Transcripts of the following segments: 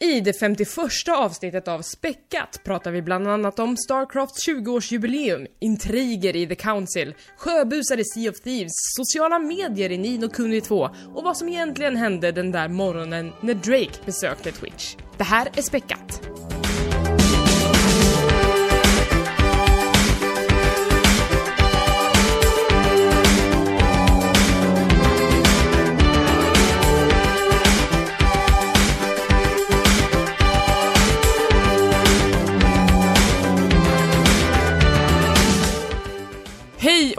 I det 51 avsnittet av Späckat pratar vi bland annat om Starcrafts 20-årsjubileum, intriger i The Council, sjöbusar i Sea of Thieves, sociala medier i Nino Kuni 2 och vad som egentligen hände den där morgonen när Drake besökte Twitch. Det här är Späckat.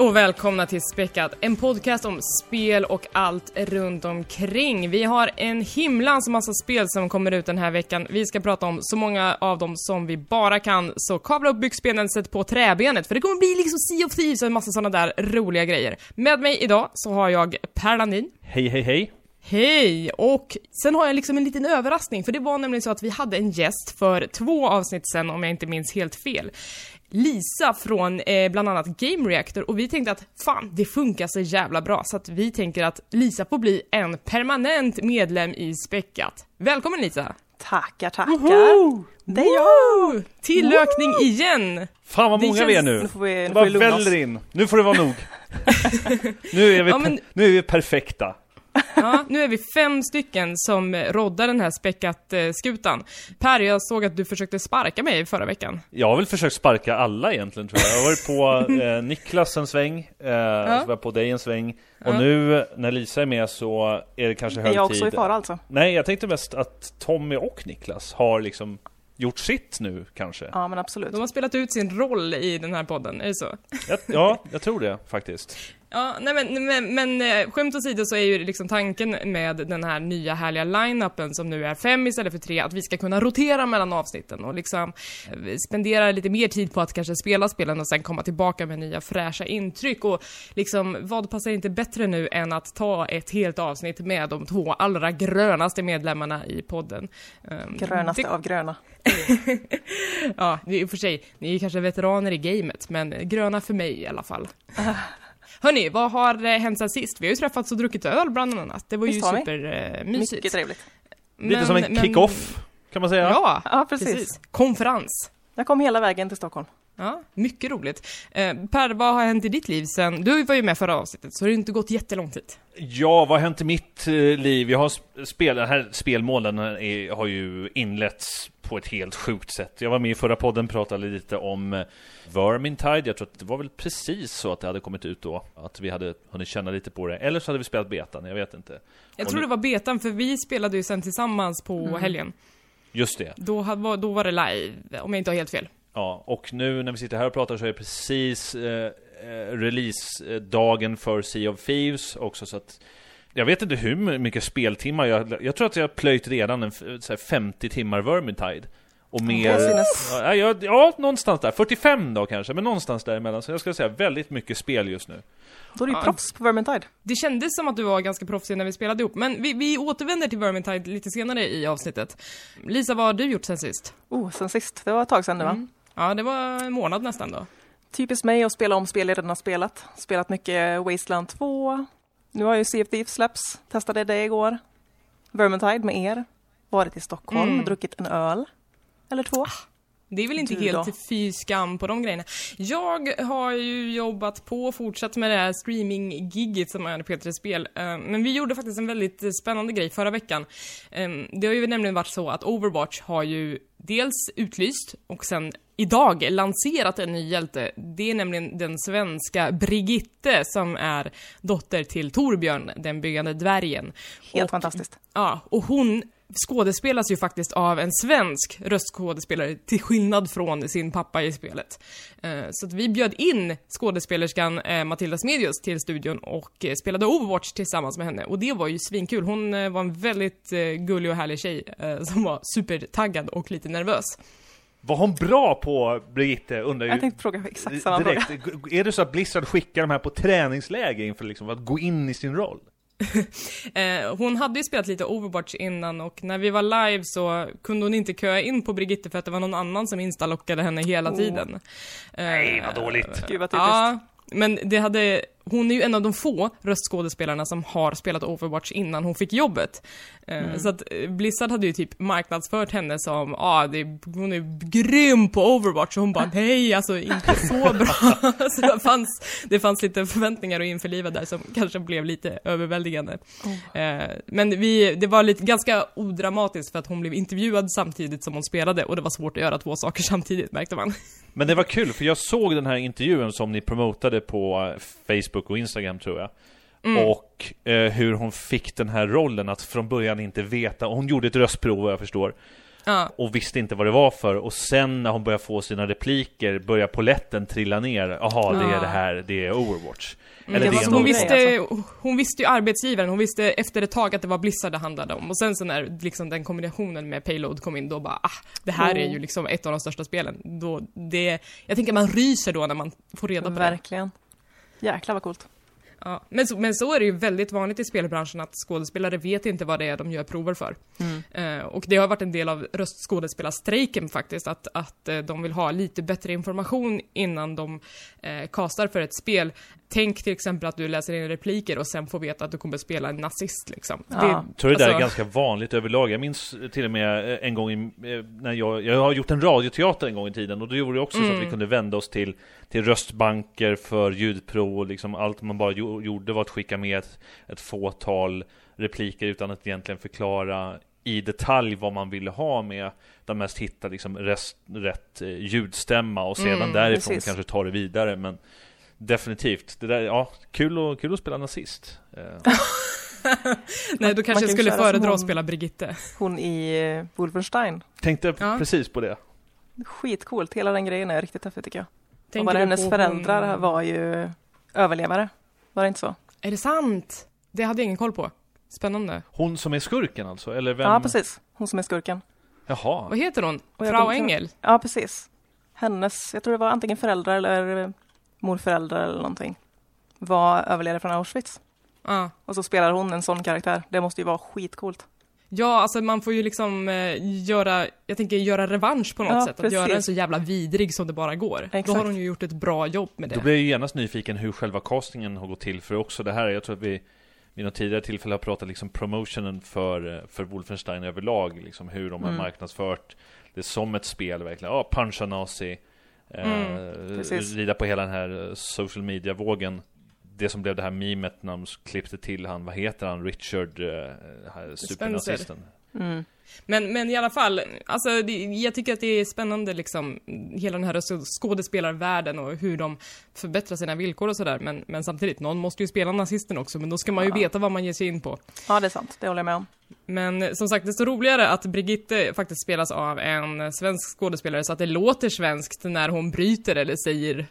Och välkomna till Späckat, en podcast om spel och allt runt omkring. Vi har en himlans massa spel som kommer ut den här veckan. Vi ska prata om så många av dem som vi bara kan, så kavla upp byxbenen, sätt på träbenet, för det kommer bli liksom Sea of Thieves och en massa sådana där roliga grejer. Med mig idag så har jag Per Landin. Hej, hej, hej. Hej! Och sen har jag liksom en liten överraskning, för det var nämligen så att vi hade en gäst för två avsnitt sen, om jag inte minns helt fel. Lisa från eh, bland annat Game Reactor och vi tänkte att fan, det funkar så jävla bra så att vi tänker att Lisa får bli en permanent medlem i Späckat. Välkommen Lisa! Tackar, tackar. Woho! Det är jag. Tillökning igen! Fan vad Det många vi är känns- nu. Nu får vi, nu får vi lugna oss. in. Nu får det vara nog. nu, är vi Ja, men- nu är vi perfekta. Ja, nu är vi fem stycken som roddar den här Späckat-skutan. Per, jag såg att du försökte sparka mig förra veckan. Jag har väl försökt sparka alla egentligen tror jag. Jag har varit på eh, Niklas en sväng, eh, så var jag på dig en sväng. Och Ja. nu när Lisa är med så är det kanske Är hög jag också i tid. fara alltså? Nej, jag tänkte mest att Tommy och Niklas har liksom gjort sitt nu kanske. Ja, men absolut. De har spelat ut sin roll i den här podden, är det så? Ja, jag tror det faktiskt. Ja, nej men, men, men eh, skämt åsido så är ju liksom tanken med den här nya härliga line-upen som nu är fem istället för tre, att vi ska kunna rotera mellan avsnitten och liksom eh, spendera lite mer tid på att kanske spela spelen och sen komma tillbaka med nya fräscha intryck och liksom vad passar inte bättre nu än att ta ett helt avsnitt med de två allra grönaste medlemmarna i podden. Ehm, Grönaste det- av gröna. Ja, det är i och för sig, ni är ju kanske veteraner i gamet, men gröna för mig i alla fall. Hörni, vad har eh, hänt sen sist? Vi har ju träffats och druckit öl bland annat. Det var ju Visst vi? supermysigt. Mycket trevligt. Lite som en kick-off, kan man säga. Ja, Ja, precis. precis. Konferens. Jag kom hela vägen till Stockholm. Ja, mycket roligt. Eh, per, vad har hänt i ditt liv sen? Du var ju med förra avsnittet, så det har inte gått jättelång tid. Ja, vad har hänt i mitt eh, liv? Jag har sp- spel, den här spelmålen är, har ju inletts på ett helt sjukt sätt. Jag var med i förra podden, pratade lite om eh, Vermintide. Jag tror att det var väl precis så att det hade kommit ut då. Att vi hade hunnit känna lite på det. Eller så hade vi spelat betan, jag vet inte. Jag Och tror nu- det var betan, för vi spelade ju sen tillsammans på Mm. helgen. Just det. Då, hade- då var det live, om jag inte har helt fel. Ja, och nu när vi sitter här och pratar så är det precis eh, eh, release-dagen för Sea of Thieves också så att jag vet inte hur mycket speltimmar jag... Jag tror att jag har plöjt redan en så här 50 timmar Vermintide. Och mer... Ja, ja, ja, någonstans där. 45 då kanske, men någonstans däremellan. Så jag skulle säga väldigt mycket spel just nu. Då är du ju Ja. proffs på Vermintide. Det kändes som att du var ganska proffsig när vi spelade ihop, men vi, vi återvänder till Vermintide lite senare i avsnittet. Lisa, vad har du gjort sen sist? Oh, sen sist. Det var ett tag sedan nu va? Mm. Ja, det var en månad nästan då. Typiskt mig att spela om spel jag redan har spelat. Spelat mycket Wasteland 2. Nu har ju Sea of Thieves släpps. Testade det igår. Vermintide med er. Varit i Stockholm, Mm. druckit en öl. Eller två. Det är väl inte Du helt då? fy skam på de grejerna. Jag har ju jobbat på och fortsatt med det här streaming-gigget som är P3 Spel. Eh, Men vi gjorde faktiskt en väldigt spännande grej förra veckan. Eh, Det har ju nämligen varit så att Overwatch har ju dels utlyst och sen idag lanserat en ny hjälte. Det är nämligen den svenska Brigitte som är dotter till Torbjörn, den byggande dvärgen. Helt Och- fantastiskt. Ja, och hon skådespelas ju faktiskt av en svensk röstskådespelare till skillnad från sin pappa i spelet. Eh, Så att vi bjöd in skådespelerskan eh, Matilda Smedius till studion och eh, spelade Overwatch tillsammans med henne och det var ju svinkul. Hon eh, var en väldigt eh, gullig och härlig tjej eh, som var supertaggad och lite nervös. Var hon bra på Brigitte? Undrar ju Jag tänkte fråga exakt samma fråga. Är det så att Blizzard skickar de här på träningsläger inför liksom att gå in i sin roll? Eh, hon hade ju spelat lite Overwatch innan och när vi var live så kunde hon inte köa in på Brigitte för att det var någon annan som instalockade henne hela Oh. tiden. Eh, Nej, vad dåligt. Gud vad typiskt. Ja, men det hade, hon är ju en av de få röstskådespelarna som har spelat Overwatch innan hon fick jobbet. Eh, Så att eh, Blizzard hade ju typ marknadsfört henne som, ja, ah, hon är grym på Overwatch och hon bara, nej, alltså inte så bra. så det fanns, det fanns lite förväntningar att införliva där som kanske blev lite överväldigande. Eh, Men vi, det var lite, ganska odramatiskt för att hon blev intervjuad samtidigt som hon spelade och det var svårt att göra två saker samtidigt märkte man. Men det var kul, för jag såg den här intervjun som ni promotade på eh, Facebook och Instagram tror jag. Och eh, hur hon fick den här rollen att från början inte veta, hon gjorde ett röstprov vad jag förstår. Ja, Och visste inte vad det var för, och sen när hon började få sina repliker börjar poletten trilla ner. Jaha, det är det här, det är Overwatch. Mm, Eller det det hon, visste, hon visste ju arbetsgivaren, hon visste efter ett tag att det var Blizzard det handlade om. Och sen så när liksom den kombinationen med Payload kom in, då bara ah, det här är ju liksom ett av de största spelen. Då, det, jag tänker man ryser då när man får reda på det. Verkligen. Jäklar vad coolt. Ja. Men, så, men så är det ju väldigt vanligt i spelbranschen att skådespelare vet inte vad det är de gör prover för. Eh, och det har varit en del av röstskådespelarstrejken faktiskt, att, att eh, de vill ha lite bättre information innan de eh, castar för ett spel. Tänk till exempel att du läser in repliker och sen får veta att du kommer spela en nazist liksom. Ja. Jag tror det där är alltså- ganska vanligt överlag. Jag minns till och med eh, en gång i, eh, när jag, jag har gjort en radioteater en gång i tiden och då gjorde det också så att Mm. vi kunde vända oss till, till röstbanker för ljudprov och liksom allt man bara gjo- gjorde var att skicka med ett, ett fåtal repliker utan att egentligen förklara i detalj vad man ville ha med utan mest hitta liksom rest, rätt eh, ljudstämma och sedan Mm, därifrån precis. kanske ta det vidare men Definitivt, det där, ja, kul, och, kul att spela nazist eh, Nej, då kanske jag skulle föredra att spela Brigitte. Hon i eh, Wolfenstein. Tänkte Ja. precis på det Skitcoolt. Hela den grejen är riktigt häftig tycker jag. Tänker och bara hennes föräldrar hon- var ju överlevare. Var det inte så? Är det sant? Det hade jag ingen koll på. Spännande. Hon som är skurken alltså, eller vem? Ja, precis. Hon som är skurken. Jaha, Vad heter hon? Frau Engel? Ja, precis. Hennes, jag tror det var antingen föräldrar eller morföräldrar eller någonting, var överlevare från Auschwitz. Ja. Och så spelar hon en sån karaktär. Det måste ju vara skitcoolt. Ja, alltså man får ju liksom eh, göra, jag tänker göra revansch på något Ja, sätt. Att precis. göra den så jävla vidrig som det bara går. Då Exakt. har hon ju gjort ett bra jobb med då det. blir jag ju genast nyfiken hur själva castingen har gått till för också det här, jag tror att vi vid något tidigare tillfälle har pratat liksom promotionen för, eh, för Wolfenstein överlag, liksom hur de har Mm. marknadsfört det som ett spel verkligen, ja, puncha nazi, Mm, eh, precis. rida på hela den här eh, social media-vågen. Det som blev det här memet när de klippte till han, vad heter han, Richard, eh, här supernazisten. Mm. Men, men i alla fall, alltså det, jag tycker att det är spännande liksom, hela den här skådespelarvärlden och hur de förbättrar sina villkor och sådär. Men, men samtidigt, någon måste ju spela nazisten också, men då ska man ju Ja. veta vad man ger sig in på. Ja, det är sant. Det håller jag med om. Men som sagt, desto roligare att Brigitte faktiskt spelas av en svensk skådespelare så att det låter svenskt när hon bryter eller säger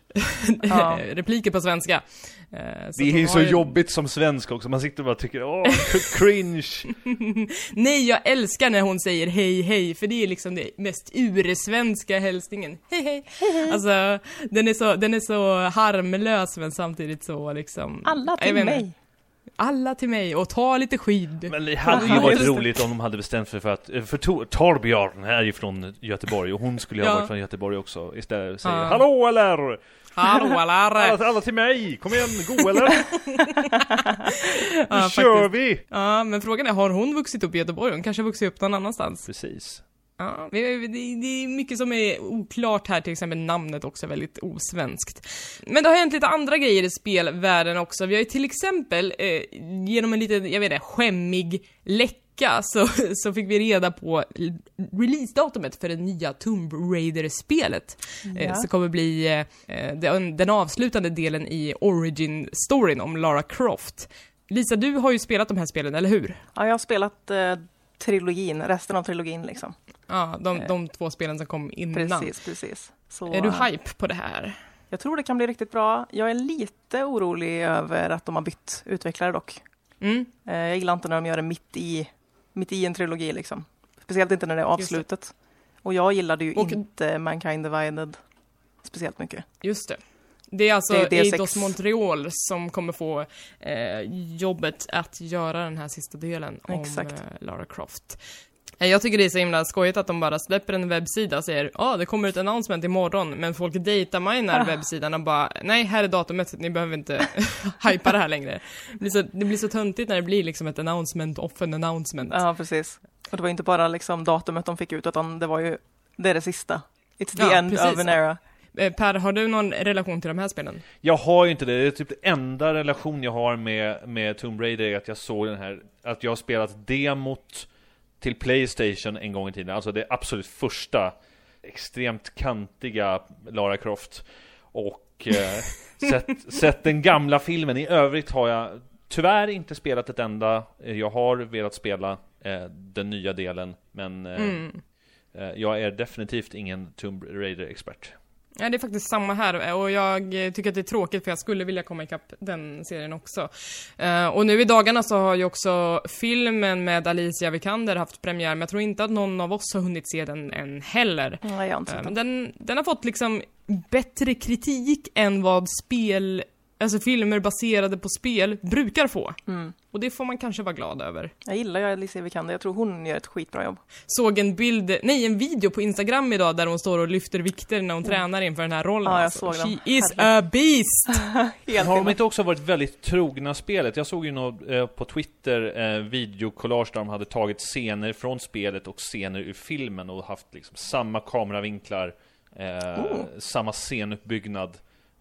Ja. repliker på svenska. Eh, så Det är ju så ju- jobbigt som svensk också, man sitter och bara tycker åh, cringe! Nej, jag älskar när hon säger hej hej, för det är liksom det mest ursvenska hälsningen. Hej hej! Alltså, den är, så, den är så harmlös men samtidigt så liksom... Alla till vet inte. Alla till mig, och ta lite skydd. Men det hade ju Ja, varit roligt om de hade bestämt sig för att, eh, för Tor- Torbjörn är ju från Göteborg och hon skulle ju ha Ja. varit från Göteborg också Istället säger Ja. Hallå eller! Hallå alla! Alla, alla till mig! Kom igen, go eller! Nu Ja, kör faktiskt. vi! Ja, men frågan är, har hon vuxit upp i Göteborg? Hon kanske har vuxit upp någon annanstans. Precis Ja, det, är mycket som är oklart här, till exempel namnet också är väldigt osvenskt. Men det har hänt lite andra grejer i spelvärlden också. Vi har ju till exempel, eh, genom en liten, jag vet inte, skämmig läcka så, så fick vi reda på releasedatumet för det nya Tomb Raider-spelet. Eh, Ja. som kommer bli eh, den, den avslutande delen i origin-storyn om Lara Croft. Lisa, du har ju spelat de här spelen, eller hur? Ja, jag har spelat eh, trilogin, resten av trilogin liksom. Ja, de, de två spelen som kom innan. Precis, precis. Så, Är du eh, hype på det här? Jag tror det kan bli riktigt bra. Jag är lite orolig över att de har bytt utvecklare dock. Mm. Eh, Jag gillar inte när de gör det mitt i, mitt i en trilogi liksom. Speciellt inte när det är Just det. avslutet. Och jag gillade ju Och- inte Mankind Divided speciellt mycket. Just det. Det är alltså Det är D6. Eidos Montreal som kommer få eh, jobbet att göra den här sista delen om Exakt. eh, Lara Croft. Eh, Jag tycker det är så himla skojigt att de bara släpper en webbsida och säger ja, det kommer ett announcement imorgon, men folk dataminar webbsidan och bara nej, här är datumet, ni behöver inte hypa det här längre. Det blir, så, det blir så töntigt när det blir liksom ett announcement off an announcement. Ja, precis. Och det var inte bara liksom datumet de fick ut, utan det var ju, det är det sista. It's the Ja, end precis. of an era. Eh, Per, har du någon relation till de här spelen? Jag har ju inte det, det är typ det enda relation jag har med, med Tomb Raider är att jag såg den här, att jag har spelat demot till Playstation en gång i tiden, alltså det absolut första extremt kantiga Lara Croft och eh, sett, sett den gamla filmen. I övrigt har jag tyvärr inte spelat ett enda. Jag har velat spela eh, den nya delen, men eh, Mm. eh, jag är definitivt ingen Tomb Raider-expert. Ja, det är faktiskt samma här och jag eh, tycker att det är tråkigt för jag skulle vilja komma ikapp den serien också. Eh, och nu i dagarna så har ju också filmen med Alicia Vikander haft premiär, men jag tror inte att någon av oss har hunnit se den än heller. Nej, jag har inte Eh, sett men den. den, den har fått liksom bättre kritik än vad spel, alltså filmer baserade på spel brukar få. Mm. Och det får man kanske vara glad över. Jag gillar ju Alicia Vikander, jag tror hon gör ett skitbra jobb. Såg en bild, nej en video på Instagram idag där hon står och lyfter vikter när hon tränar inför den här rollen. Ja, jag alltså. såg den. She is a beast! Har de inte också varit väldigt trogna spelet? Jag såg ju något eh, på Twitter, eh, videokollage där de hade tagit scener från spelet och scener ur filmen och haft liksom samma kameravinklar, eh, Oh. samma scenuppbyggnad.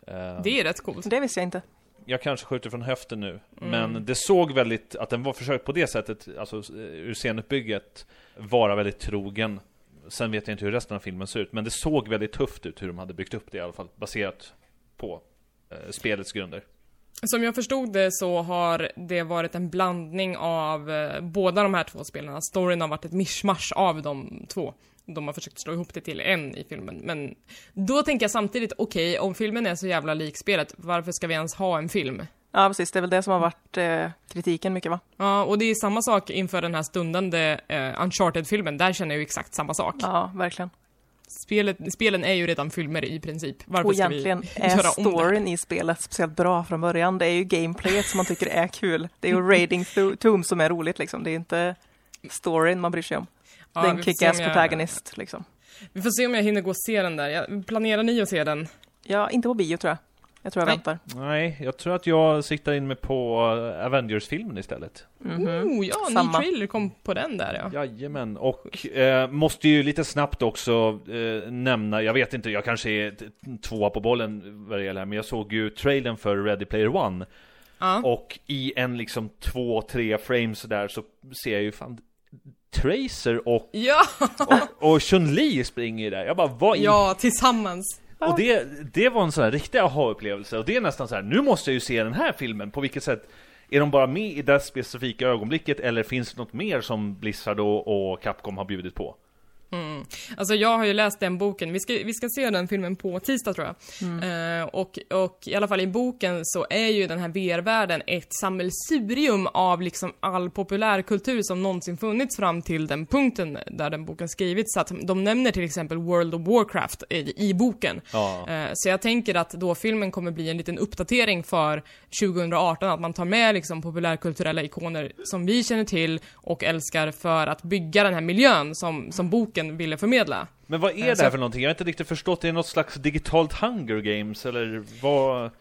Eh, Det är rätt coolt. Det visste jag inte. Jag kanske skjuter från höften nu, Mm. men det såg väldigt, att den var försökt på det sättet, alltså eh, ur scenuppbygget, vara väldigt trogen. Sen vet jag inte hur resten av filmen ser ut, men det såg väldigt tufft ut hur de hade byggt upp det i alla fall, baserat på eh, spelets grunder. Som jag förstod det så har det varit en blandning av eh, båda de här två spelarna. Storyn har varit ett mischmasch av de två. De har försökt slå ihop det till en i filmen. Men då tänker jag samtidigt, okej, om filmen är så jävla lik spelet, varför ska vi ens ha en film? Ja, precis. Det är väl det som har varit eh, kritiken mycket, va? Ja, och det är samma sak inför den här stundande eh, Uncharted-filmen. Där känner jag ju exakt samma sak. Ja, verkligen. Spelet, spelen är ju redan filmer i princip. Varför Och ska vi är göra om det? storyn i spelet speciellt bra från början. Det är ju gameplayet som man tycker är kul. Det är ju Raiding Tomb som är roligt liksom. Det är inte storyn man bryr sig om. Ja, det är en vi får se kick-ass om jag- protagonist liksom. Vi får se om jag hinner gå och se den där. Jag, planerar ni att se den? Ja, inte på bio tror jag. Jag tror jag Nej. väntar. Nej, jag tror att jag siktar in mig på eh, Avengers-filmen istället. Mhm. Oh, ja, ny Samma. trailer kom på den där ja. Jajamän, och eh, måste ju lite snabbt också eh, nämna, jag vet inte, jag kanske är t- tvåa på bollen vad det gäller här, men jag såg ju trailern för Ready Player One, Ja. och i en liksom två, tre frames där så ser jag ju fan Tracer och, Ja, och, och Chun-Li springer ju där. Jag bara, vad i ja, tillsammans. Och det, det var en sån här riktig aha-upplevelse, och det är nästan så här, nu måste jag ju se den här filmen, på vilket sätt är de bara med i det specifika ögonblicket, eller finns det något mer som Blizzard och, och Capcom har bjudit på? Mm. Alltså jag har ju läst den boken, vi ska, vi ska se den filmen på tisdag tror jag. Mm. Eh, och, och i alla fall i boken så är ju den här VR-världen ett sammelsurium av liksom all populärkultur som någonsin funnits fram till den punkten där den boken skrivits. Så att de nämner till exempel World of Warcraft i, i boken. Ja. Eh, Så jag tänker att då filmen kommer bli en liten uppdatering för 2018, att man tar med liksom populärkulturella ikoner som vi känner till och älskar för att bygga den här miljön som, som boken ville förmedla. Men vad är Eh, det här för någonting? Jag har inte riktigt förstått, är det något slags digitalt Hunger Games, eller vad?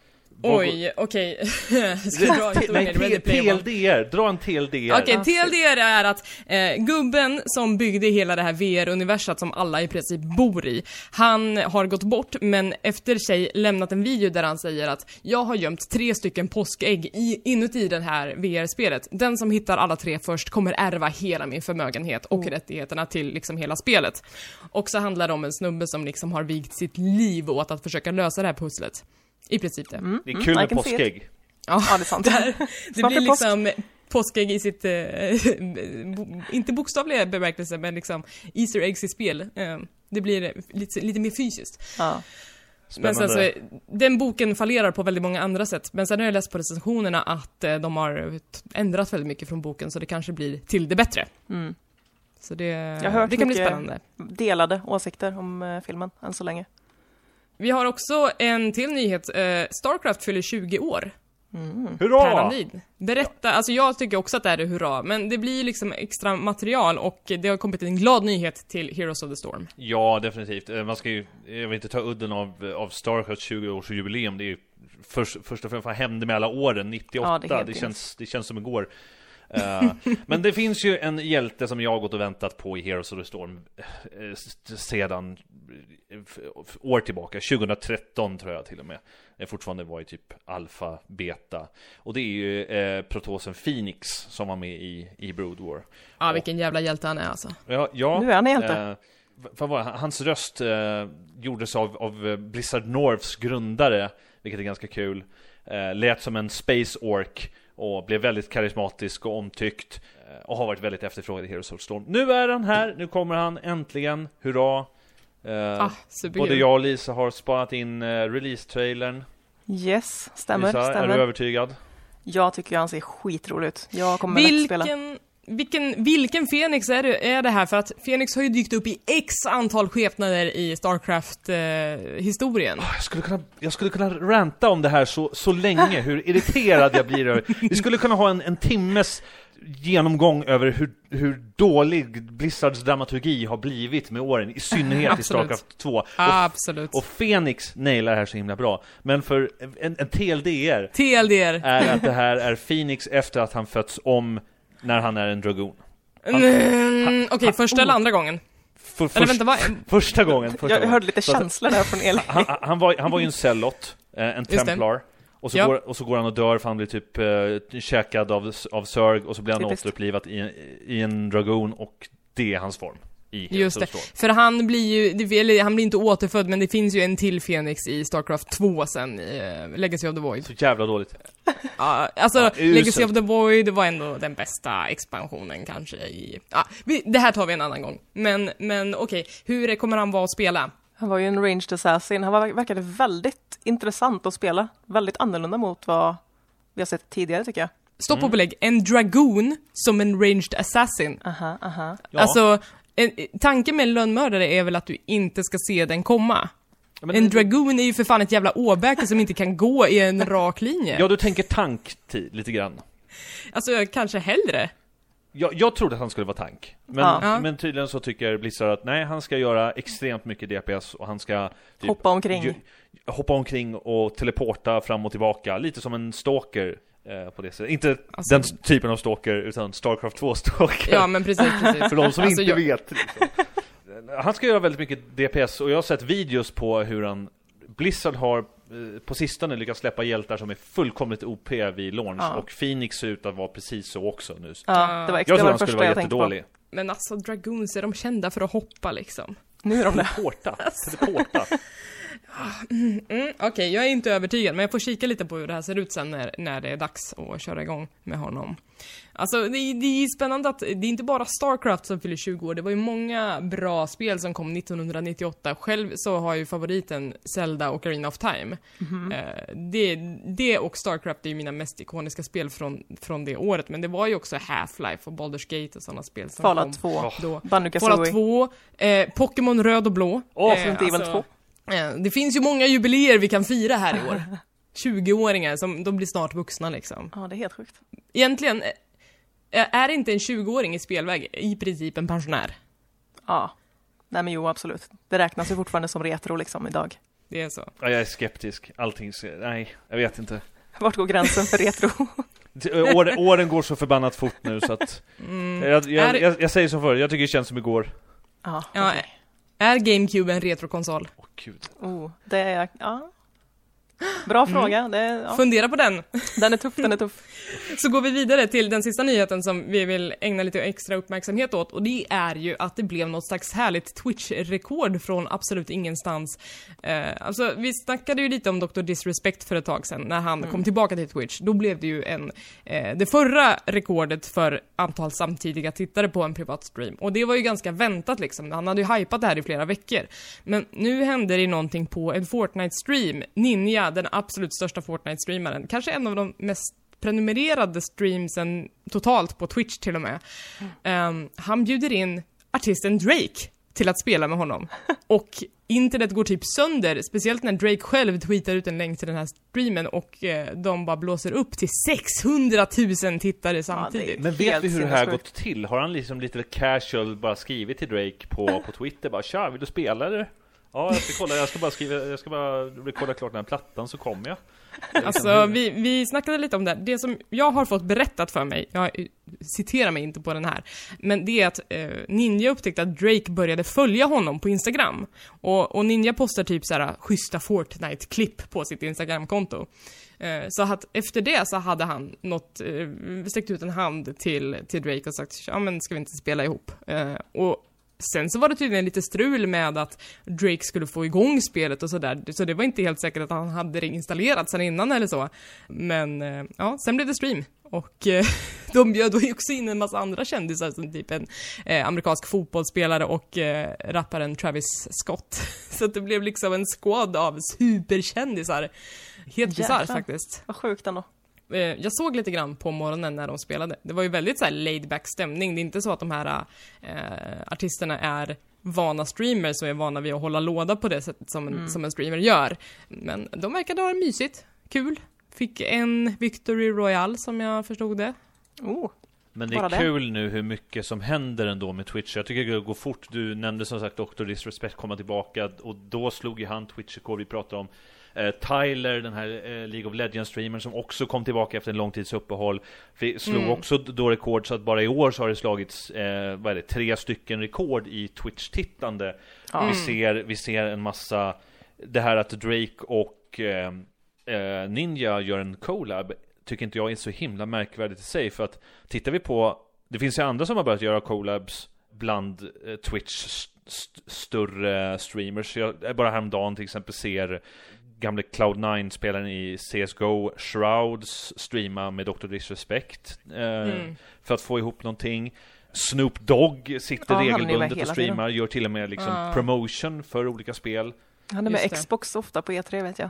Oj, okej. Ska jag dra One? TLDR, dra en TLDR. Okej, Ja, TLDR är att eh, gubben som byggde hela det här VR-universat som alla i princip bor i, han har gått bort men efter sig lämnat en video där han säger att jag har gömt tre stycken påskägg i, inuti det här VR-spelet. Den som hittar alla tre först kommer ärva hela min förmögenhet och rättigheterna till liksom hela spelet. Och så handlar det om en snubbe som liksom har vigt sitt liv åt att försöka lösa det här pusslet. I princip det. Mm, Det är mm, kul I med påskägg. Ja. Ja, det är sant. Där, det blir liksom påskägg i sitt, eh, inte bokstavliga bemärkelse, men liksom Easter eggs i spel. Eh, det blir lite, lite mer fysiskt. Ja. Men Spännande. sen så, den boken fallerar på väldigt många andra sätt. Men sen har jag läst på recensionerna att eh, de har ändrat väldigt mycket från boken, så det kanske blir till det bättre. Mm. Så det, har hört det kan bli spännande. Delade åsikter om eh, filmen än så länge. Vi har också en till nyhet. Eh, Starcraft fyller 20 år. Hurra! Tärnandid. Berätta, alltså jag tycker också att det här är hurra, men det blir liksom extra material och det har kommit en glad nyhet till Heroes of the Storm. Ja, definitivt. Eh, Man ska ju, jag vill inte ta udden av, av Starcraft 20-årsjubileum. Det är ju först, först och främst vad hände med alla åren, 98. Ja, det är det, känns, det känns som igår. Eh, men det finns ju en hjälte som jag har gått och väntat på i Heroes of the Storm eh, sedan eh, år tillbaka, 2013 tror jag till och med. Det fortfarande var i typ alfa, beta. Och det är ju eh, Protosen Phoenix som var med i, i Brood War. Ja, vilken jävla hjälte han är alltså. Ja, ja Nu är han hjälte. Eh, vad var? Hans röst eh, gjordes av, av Blizzard Norths grundare, vilket är ganska kul. Eh, lät som en Space Orc och blev väldigt karismatisk och omtyckt. Eh, och har varit väldigt efterfrågad i Heroes of Storm. Nu är han här, nu kommer han äntligen, hurra! Eh, Ah, både jag och Lisa har spanat in eh, release-trailern. Yes, stämmer, Lisa, är stämmer. du övertygad? Jag tycker han ser skitrolig ut. Jag kommer lätt spela. Vilken, vilken, vilken Fenix är det, är det här? För att Fenix har ju dykt upp i X antal skepnader i Starcraft-historien. Jag skulle, kunna, jag skulle kunna ranta om det här så, så länge, hur irriterad jag blir över Vi skulle kunna ha en, en timmes genomgång över hur, hur dålig Blizzards dramaturgi har blivit med åren, i synnerhet i. Starcraft 2. Och, Absolut. och Phoenix nailar det här så himla bra. Men för en, en TLDR TLDR. är att det här är Phoenix efter att han fötts om när han är en dragon. Mm, Okej, första eller andra gången? För, Eller först, vänta, vad? första gången. Första Jag gången. hörde lite känslor där från Elin. han, han, var, han var ju en cellot, eh, en templar. Och så, Ja. går, och så går han och dör för han blir typ eh, käkad av, av Zerg och så blir han Typiskt. återupplivad i, en- i en dragon och det är hans form. I Just det. För han blir ju, eller han blir inte återfödd, men det finns ju en till Fenix i Starcraft 2 sen, i eh, Legacy of the Void. Så jävla dåligt. Ja, alltså, Ja. Legacy of the Void var ändå den bästa expansionen kanske i... Ja, vi, det här tar vi en annan gång. Men, men okej, hur kommer han vara att spela? Han var ju en ranged assassin. Han var, verkade väldigt intressant att spela. Väldigt annorlunda mot vad vi har sett tidigare tycker jag. Stopp Mm. och belägg, en dragoon som en ranged assassin. Aha, aha. Ja. Alltså, en, tanken med en lönnmördare är väl att du inte ska se den komma. Men- en dragoon är ju för fan ett jävla åbäke som inte kan gå i en rak linje. Ja, du tänker tanktid lite grann. Alltså, kanske hellre. Jag, jag trodde att han skulle vara tank. Men, Ja. Ja. men tydligen så tycker Blizzard att nej, han ska göra extremt mycket DPS och han ska typ, Hoppa omkring. ju- hoppa omkring och teleporta fram och tillbaka, lite som en stalker på det sättet. Inte Alltså- den typen av stalker, utan Starcraft 2 stalker. Ja, men precis, precis. För de som Alltså, inte jag- vet. Liksom. Han ska göra väldigt mycket DPS och jag har sett videos på hur han Blizzard har eh, på sistone lyckats släppa hjältar som är fullkomligt OP vid launch Ja. och Phoenix ser ut att vara precis så också nu. Ja, det var, Jag ex- det tror han det skulle vara jag på. jättedålig. Men alltså, dragoons, är de kända för att hoppa liksom? Nu är de det. Teleporta, teleporta. Mm, Okej, jag är inte övertygad, men jag får kika lite på hur det här ser ut sen när, när det är dags att köra igång med honom. Alltså, det, är- det är spännande att det är inte bara Starcraft som fyller 20 år, det var ju många bra spel som kom 1998. Själv så har jag ju favoriten Zelda och Ocarina of Time. Eh, det, det och Starcraft är ju mina mest ikoniska spel från, från det året, men det var ju också Half-Life och Baldur's Gate och sådana spel som kom Fallout 2. då. Banjo Fallout Kazooie. 2, eh, Pokémon Röd och Blå. Åh, Eh, Resident Evil 2. Eh, Det finns ju många jubileer vi kan fira här i år. 20-åringar som, de blir snart vuxna liksom. Ja, det är helt sjukt. Egentligen, eh, är inte en 20-åring i spelväg i princip en pensionär? Ja. Nej men jo, absolut. Det räknas ju fortfarande som retro liksom idag. Det är så. Ja, jag är skeptisk. Allting. Nej, jag vet inte. Vart går gränsen för retro? T- År, åren går så förbannat fort nu så att... Mm. Jag, Är- jag, jag, jag säger som förr, jag tycker det känns som igår. Ja, Ja, okej. Är GameCube en retrokonsol? Åh gud. Oh, det är... Ja. Bra fråga. Det ja. Fundera på den. Den är tuff, den är tuff. Så går vi vidare till den sista nyheten som vi vill ägna lite extra uppmärksamhet åt och det är ju att det blev något slags härligt Twitch-rekord från absolut ingenstans. Eh, alltså, vi snackade ju lite om Dr. Disrespect för ett tag sedan när han kom tillbaka till Twitch. Då blev det ju en, eh, det förra rekordet för antal samtidiga tittare på en privat stream. Och det var ju ganska väntat liksom. Han hade ju hypat det här i flera veckor. Men nu hände det någonting på en Fortnite-stream. Ninja, den absolut största Fortnite-streamaren, kanske en av de mest prenumererade streamsen totalt på Twitch till och med. Ehm, han bjuder in artisten Drake till att spela med honom. Och internet går typ sönder, speciellt när Drake själv tweetar ut en länk till den här streamen och eh, de bara blåser upp till 600 000 tittare samtidigt. Men vet vi hur det här gått till? Har han liksom lite casual bara skrivit till Drake på, på Twitter bara Tja, vill du spela eller? Ja, jag ska kolla, jag ska bara skriva, jag ska bara rekorda klart den här plattan så kommer jag. Alltså, vi, vi snackade lite om det. Det som jag har fått berättat för mig, jag citerar mig inte på den här, men det är att eh, Ninja upptäckte att Drake började följa honom på Instagram. Och, och Ninja postar typ såhär ah, schyssta Fortnite-klipp på sitt Instagram-konto. Eh, så att efter det så hade han något, eh, sträckt ut en hand till, till Drake och sagt ja men ska vi inte spela ihop? Eh, och Sen så var det tydligen lite strul med att Drake skulle få igång spelet och sådär, så det var inte helt säkert att han hade det installerat sen innan eller så. Men eh, ja, sen blev det stream. Och eh, de bjöd då också in en massa andra kändisar som typ en eh, amerikansk fotbollsspelare och eh, rapparen Travis Scott. Så att det blev liksom en squad av superkändisar. Helt bisarrt faktiskt. Vad sjukt ändå. Eh, jag såg lite grann på morgonen när de spelade. Det var ju väldigt så här laid back stämning. Det är inte så att de här eh, artisterna är vana streamers och är vana vid att hålla låda på det sättet som en, som en streamer gör. Men de verkade ha det mysigt, kul. Fick en Victory Royale som jag förstod det. Oh, Men det är det. kul nu hur mycket som händer ändå med Twitch. Jag tycker det går fort. Du nämnde som sagt Dr. Disrespect komma tillbaka och då slog ju han Twitch-rekord vi pratade om. Eh, Tyler, den här eh, League of Legends-streamern som också kom tillbaka efter en lång tids uppehåll. Slog Mm. också då rekord så att bara i år så har det slagits eh, vad är det, tre stycken rekord i Twitch-tittande. ja. Vi, ser, vi ser en massa, det här att Drake och eh, eh, Ninja gör en collab tycker inte jag är så himla märkvärdigt i sig för att tittar vi på, det finns ju andra som har börjat göra collabs bland eh, Twitch st- st- större streamers. Jag bara häromdagen till exempel ser gamle Cloud9-spelaren i CSGO Shrouds streama med Dr. Disrespect eh, Mm. för att få ihop någonting. Snoop Dogg sitter Ja, regelbundet och streamar, gör till och med liksom Ja. promotion för olika spel. Han är med Just det. Xbox ofta på E3 vet jag.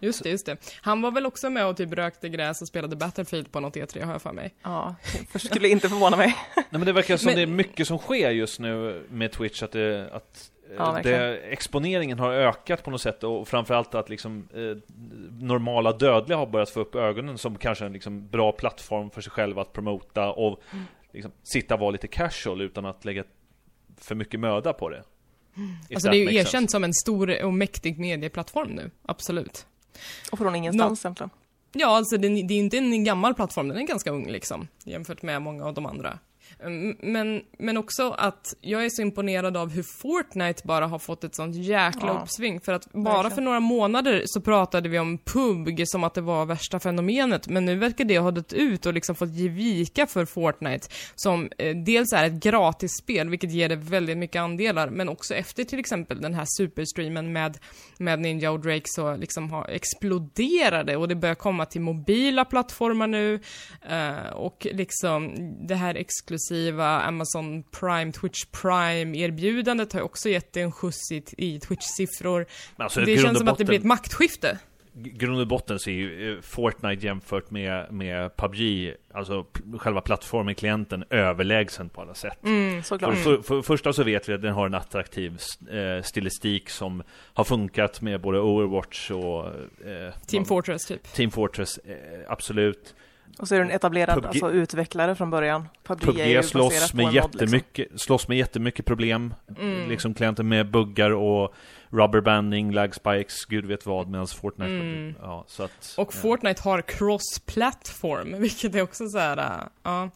Just det, just det. Han var väl också med och typ rökte gräs och spelade Battlefield på något E3 har jag för mig. Ja, det skulle inte förvåna mig. Nej men det verkar som Men- det är mycket som sker just nu med Twitch, att, det, att Ja, det, exponeringen har ökat på något sätt och framförallt att liksom eh, normala dödliga har börjat få upp ögonen som kanske en liksom bra plattform för sig själva att promota och Mm. liksom, sitta och vara lite casual utan att lägga för mycket möda på det. If Alltså det är ju erkänt sense. som en stor och mäktig medieplattform nu, absolut. Och från ingenstans egentligen. Ja, alltså det, det är inte en gammal plattform, den är ganska ung liksom, jämfört med många av de andra. Mm, Men, men också att jag är så imponerad av hur Fortnite bara har fått ett sånt jäkla Ja. uppsving. För att bara Verkligen. för några månader så pratade vi om PUBG som att det var värsta fenomenet, men nu verkar det ha dött ut och liksom fått ge vika för Fortnite, som eh, dels är ett gratisspel, vilket ger det väldigt mycket andelar, men också efter till exempel den här superstreamen med, med Ninja och Drake så liksom har exploderade och det börjar komma till mobila plattformar nu eh, och liksom det här exklusiva Amazon Prime, Twitch Prime-erbjudandet har också gett en skjuts i, i Twitch-siffror. Men alltså, det känns som att det blir ett maktskifte. Grund och botten så är ju eh, Fortnite jämfört med, med PubG, alltså själva plattformen, klienten, överlägsen på alla sätt. Mm, Såklart. För, för, för första så vet vi att den har en attraktiv eh, stilistik som har funkat med både Overwatch och eh, Team Fortress typ. Team Fortress, eh, absolut. Och så är du en etablerad PUBG alltså, utvecklare från början. PUBG, är PubG baserat slåss med, en mod, liksom. jättemycket, slåss med jättemycket problem. Mm. Liksom klienten med buggar och rubberbanding, lag spikes, gud vet vad, medan Fortnite... Mm. Ja, så att, Och Fortnite har cross-platform, vilket är också så här, äh, ja.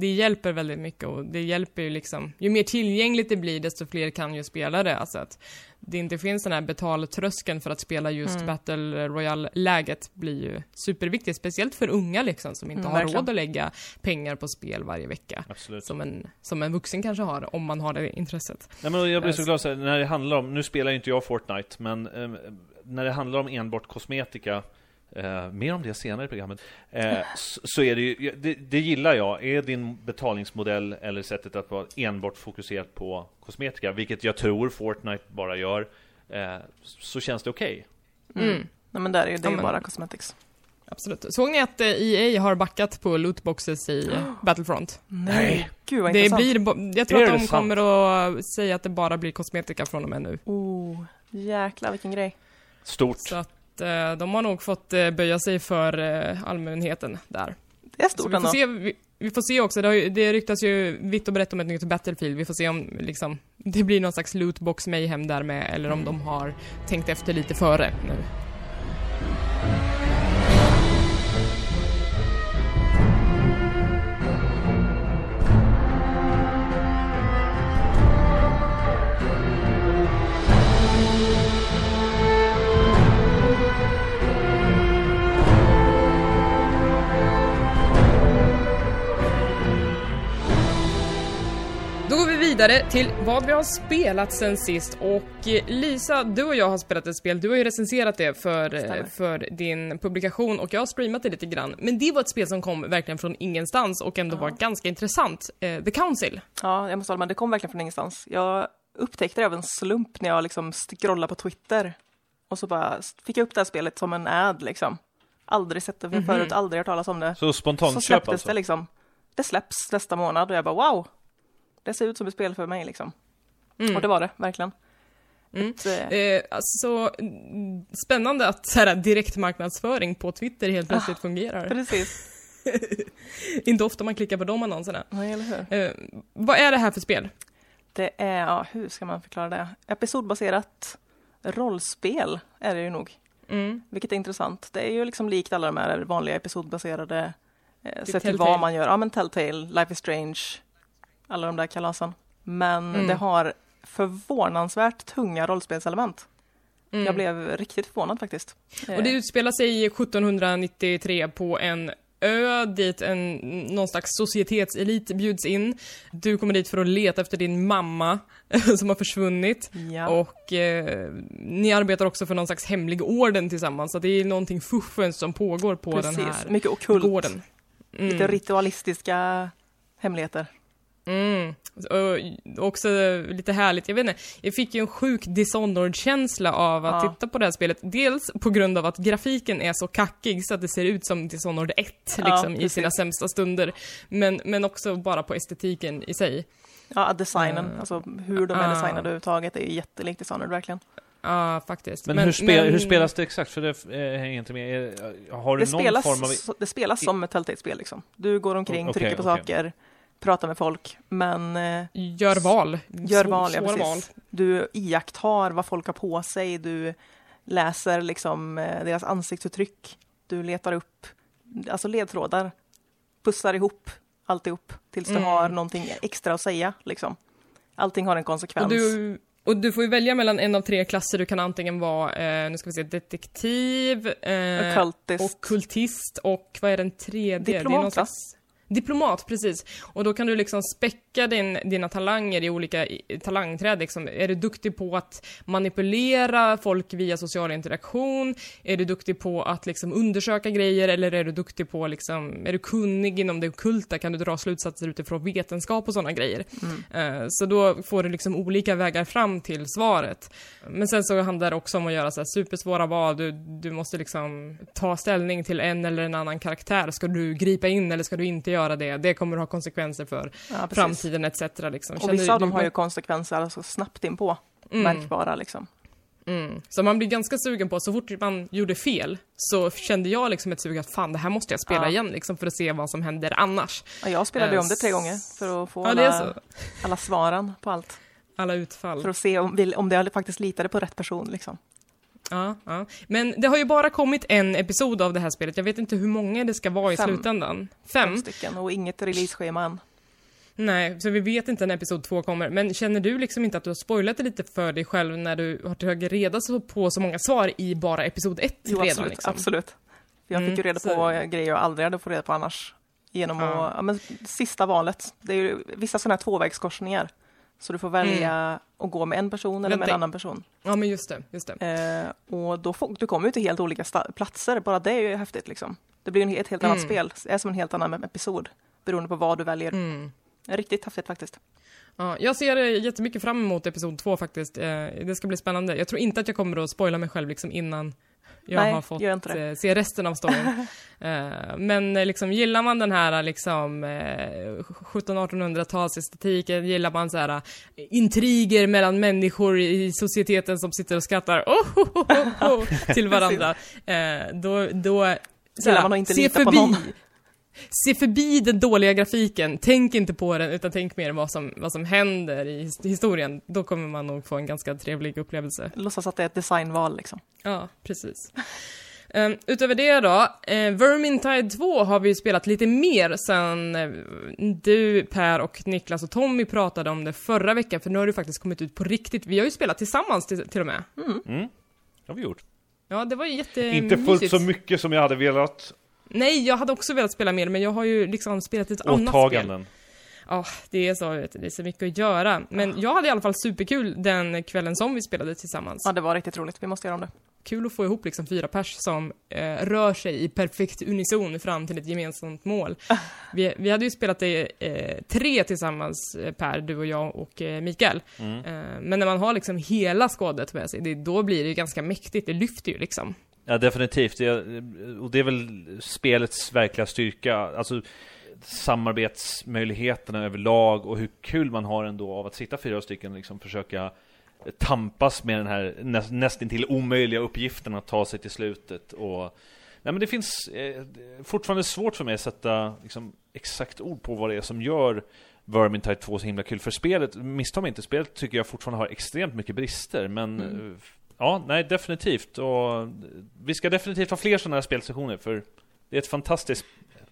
Det hjälper väldigt mycket och det hjälper ju liksom, ju mer tillgängligt det blir desto fler kan ju spela det. Alltså att det inte finns den här betaltröskeln för att spela just Mm. Battle Royale-läget blir ju superviktigt, speciellt för unga liksom som inte Mm, har verkligen. råd att lägga pengar på spel varje vecka. Absolut. Som en, som en vuxen kanske har, om man har det intresset. Nej, men jag blir så glad så här, när det handlar om, nu spelar ju inte jag Fortnite, men eh, när det handlar om enbart kosmetika, eh, mer om det senare i programmet, eh, så, så är det ju, det, det gillar jag, är din betalningsmodell eller sättet att vara enbart fokuserat på kosmetika, vilket jag tror Fortnite bara gör, eh, så känns det okej. Mm. Mm. Nej men där är det Ja, ju men- bara cosmetics. Absolut. Såg ni att eh, EA har backat på lootboxes i Battlefront? Nej. Gud vad Det blir, jag tror att de sant? kommer att säga att det bara blir kosmetika från och med nu. Oh, jäklar vilken grej. Stort. Så att eh, de har nog fått eh, böja sig för eh, allmänheten där. Det är stort vi får, ändå. se, vi, vi får se också, det, har ju, det ryktas ju vitt och brett om ett nytt Battlefield. Vi får se om liksom, det blir någon slags lootbox mayhem där med, eller om de har tänkt efter lite före nu. Vidare till vad vi har spelat sen sist och eh, Lisa, du och jag har spelat ett spel, du har ju recenserat det för, eh, Stämmer. för din publikation och jag har streamat det lite grann. Men det var ett spel som kom verkligen från ingenstans och ändå var ganska intressant. Eh, The Council. Ja, jag måste hålla med. Det kom verkligen från ingenstans. Jag upptäckte det av en slump när jag liksom scrollade på Twitter. Och så bara fick jag upp det här spelet som en ad liksom. Aldrig sett det förut, aldrig hört talas om det. Så Så spontant köp släpptes alltså? det liksom. Det släpps nästa månad och jag bara wow. Det ser ut som ett spel för mig liksom. Och det var det, verkligen. Mm. Ett, eh, Eh, alltså, mm, spännande att så här, direktmarknadsföring på Twitter helt plötsligt fungerar. precis. Inte ofta man klickar på de annonserna. Nej, eller hur? Eh, vad är det här för spel? Det är, ja, hur ska man förklara det? Episodbaserat rollspel är det ju nog. Mm. Vilket är intressant. Det är ju liksom likt alla de här vanliga episodbaserade eh, sett till vad man gör. Ja men Telltale, Life is Strange, alla de där kalasen. Men Mm. det har förvånansvärt tunga rollspelselement. Mm. Jag blev riktigt förvånad faktiskt. Och det Eh, utspelar sig 1793 på en ö dit en, någon slags societetselit bjuds in. Du kommer dit för att leta efter din mamma som har försvunnit. ja. Och eh, ni arbetar också för någon slags hemlig orden tillsammans. Så det är någonting fuffens som pågår på Precis, den här mycket okult. gården. Mm. Lite ritualistiska hemligheter. Mm. Och också lite härligt, jag vet inte, jag fick ju en sjuk Dishonored-känsla av att Ja. titta på det här spelet. Dels på grund av att grafiken är så kackig så att det ser ut som Dishonored 1 Ja, liksom, i precis. sina sämsta stunder. Men, men också bara på estetiken i sig. Ja, designen, Eh, alltså hur de är ah. designade överhuvudtaget är ju jättelikt Dishonored verkligen. Ja, faktiskt. Men, hur, spel, hur spelas det exakt? För det eh, hänger inte med. Har du Det någon spelas, form av... det spelas som ett Telltale-spel liksom. Du går omkring, Okej, trycker på okej. saker, pratar med folk, men eh, Gör val. gör val, ja, svåra val. precis. Du iakttar vad folk har på sig, du läser liksom eh, deras ansiktsuttryck, du letar upp alltså ledtrådar, pussar ihop alltihop tills du Mm. har någonting extra att säga liksom. Allting har en konsekvens. Och du, och du får ju välja mellan en av tre klasser. Du kan antingen vara, eh, nu ska vi se, detektiv, eh, och kultist och vad är den tredje? Det är någon slags... Diplomat, precis. Och då kan du liksom späcka din, dina talanger i olika talangträd. Liksom. Är du duktig på att manipulera folk via social interaktion? Är du duktig på att liksom undersöka grejer? Eller är du duktig på, liksom, är du kunnig inom det ockulta? Kan du dra slutsatser utifrån vetenskap och sådana grejer? Mm. Eh, Så då får du liksom olika vägar fram till svaret. Men sen så handlar det också om att göra så här supersvåra val. Du, du måste liksom ta ställning till en eller en annan karaktär. Ska du gripa in eller ska du inte göra det? Det kommer att ha konsekvenser för ja, framtiden etc. Liksom. Och Känner vissa av dem har ju konsekvenser alltså snabbt inpå, Mm. märkbara liksom. Mm. Så man blir ganska sugen på, så fort man gjorde fel så kände jag liksom ett sug att fan det här måste jag spela Ja. igen liksom för att se vad som händer annars. Ja, jag spelade ju Eh, om det tre gånger för att få Ja, alla, alla svaren på allt. Alla utfall. För att se om, om det faktiskt litade på rätt person liksom. Ja, ja. Men det har ju bara kommit en episod av det här spelet. Jag vet inte hur många det ska vara i Fem. slutändan. Fem Fem? stycken och inget releaseschema än. Nej, så vi vet inte när episod två kommer. Men känner du liksom inte att du har spoilat det lite för dig själv när du har tagit reda på så många svar i bara episod ett Jo, redan? absolut. liksom? absolut. Jag fick Mm, ju reda på grejer jag aldrig hade fått reda på annars. Genom Ja. att, ja, men sista valet, det är ju vissa sådana här tvåvägskorsningar. Så du får välja att gå med en person eller med Vänta. en annan person. Ja, men just det. Just det. Eh, och då får, du kommer ju till helt olika platser, bara det är ju häftigt liksom. Det blir ju ett helt annat Mm. spel, det är som en helt annan episod. Beroende på vad du väljer. Mm. Riktigt häftigt faktiskt. Ja, jag ser eh, jättemycket fram emot episod två faktiskt. Eh, Det ska bli spännande. Jag tror inte att jag kommer att spoila mig själv liksom innan, jag Nej, har fått det. eh, se resten av storyn. Eh, men eh, liksom, gillar man den här liksom, eh, 1700-1800-talsestetiken, gillar man så här intriger mellan människor i societeten som sitter och skrattar oh, oh, oh, till varandra, då, då så inte se förbi. Se förbi den dåliga grafiken, tänk inte på den utan tänk mer vad som, vad som händer i his- historien. Då kommer man nog få en ganska trevlig upplevelse. Låtsas att det är ett designval liksom. Ja, precis. Um, utöver det då, eh, Vermintide 2 har vi ju spelat lite mer sen eh, du, Per och Niklas och Tommy pratade om det förra veckan, för nu har det faktiskt kommit ut på riktigt. Vi har ju spelat tillsammans till, till och med. Mm. Det har vi gjort. Ja, det var ju jättemysigt. Inte fullt så mycket som jag hade velat. Nej, jag hade också velat spela mer, men jag har ju liksom spelat ett annat spel. Åtaganden. Ja, det är så, vet du, det är så mycket att göra. Men jag hade i alla fall superkul den kvällen som vi spelade tillsammans. Ja, det var riktigt roligt. Vi måste göra om det. Kul att få ihop liksom fyra pers som eh, rör sig i perfekt unison fram till ett gemensamt mål. Vi, vi hade ju spelat det eh, tre tillsammans, eh, Per, du och jag och eh, Mikael. Eh, men när man har liksom hela skådet med sig, det, då blir det ju ganska mäktigt, det lyfter ju liksom. Ja, definitivt. Det, och det är väl spelets verkliga styrka. Alltså samarbetsmöjligheterna överlag och hur kul man har ändå av att sitta fyra stycken och liksom försöka tampas med den här nä, nästintill omöjliga uppgiften att ta sig till slutet. Och, nej, men det finns eh, fortfarande svårt för mig att sätta liksom, exakt ord på vad det är som gör Vermintide 2 så himla kul. För spelet, missta mig inte, spelet tycker jag fortfarande har extremt mycket brister. Men Mm. Ja, nej definitivt. Och vi ska definitivt ha fler sådana här spelsessioner för det är ett fantastiskt,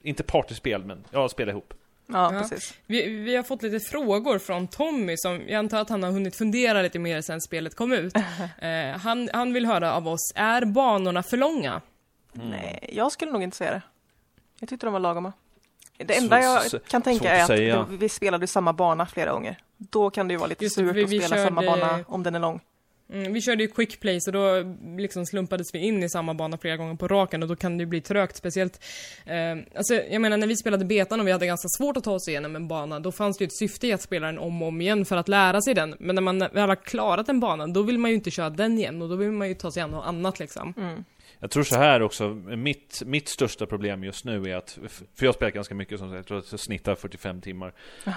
inte partyspel, men ja, spela ihop. Ja, Ja. precis. Vi, vi har fått lite frågor från Tommy som jag antar att han har hunnit fundera lite mer sen spelet kom ut. Eh, han, han vill höra av oss, är banorna för långa? Nej, jag skulle nog inte säga det. Jag tyckte de var lagoma. Det enda jag kan tänka är att att säga. vi spelade samma bana flera gånger. Då kan det ju vara lite Just surt vi- att vi spela samma körde- bana om den är lång. Mm, vi körde ju quick play så då liksom slumpades vi in i samma bana flera gånger på raken och då kan det ju bli trögt speciellt. Eh, alltså jag menar när vi spelade betan och vi hade ganska svårt att ta oss igenom en bana, då fanns det ju ett syfte i att spela den om och om igen för att lära sig den. Men när man väl har klarat en bana, då vill man ju inte köra den igen och då vill man ju ta sig an något annat liksom. Jag tror så här också, mitt, mitt största problem just nu är att, för jag har spelat ganska mycket som sagt, jag tror att jag snittar 45 timmar, eh,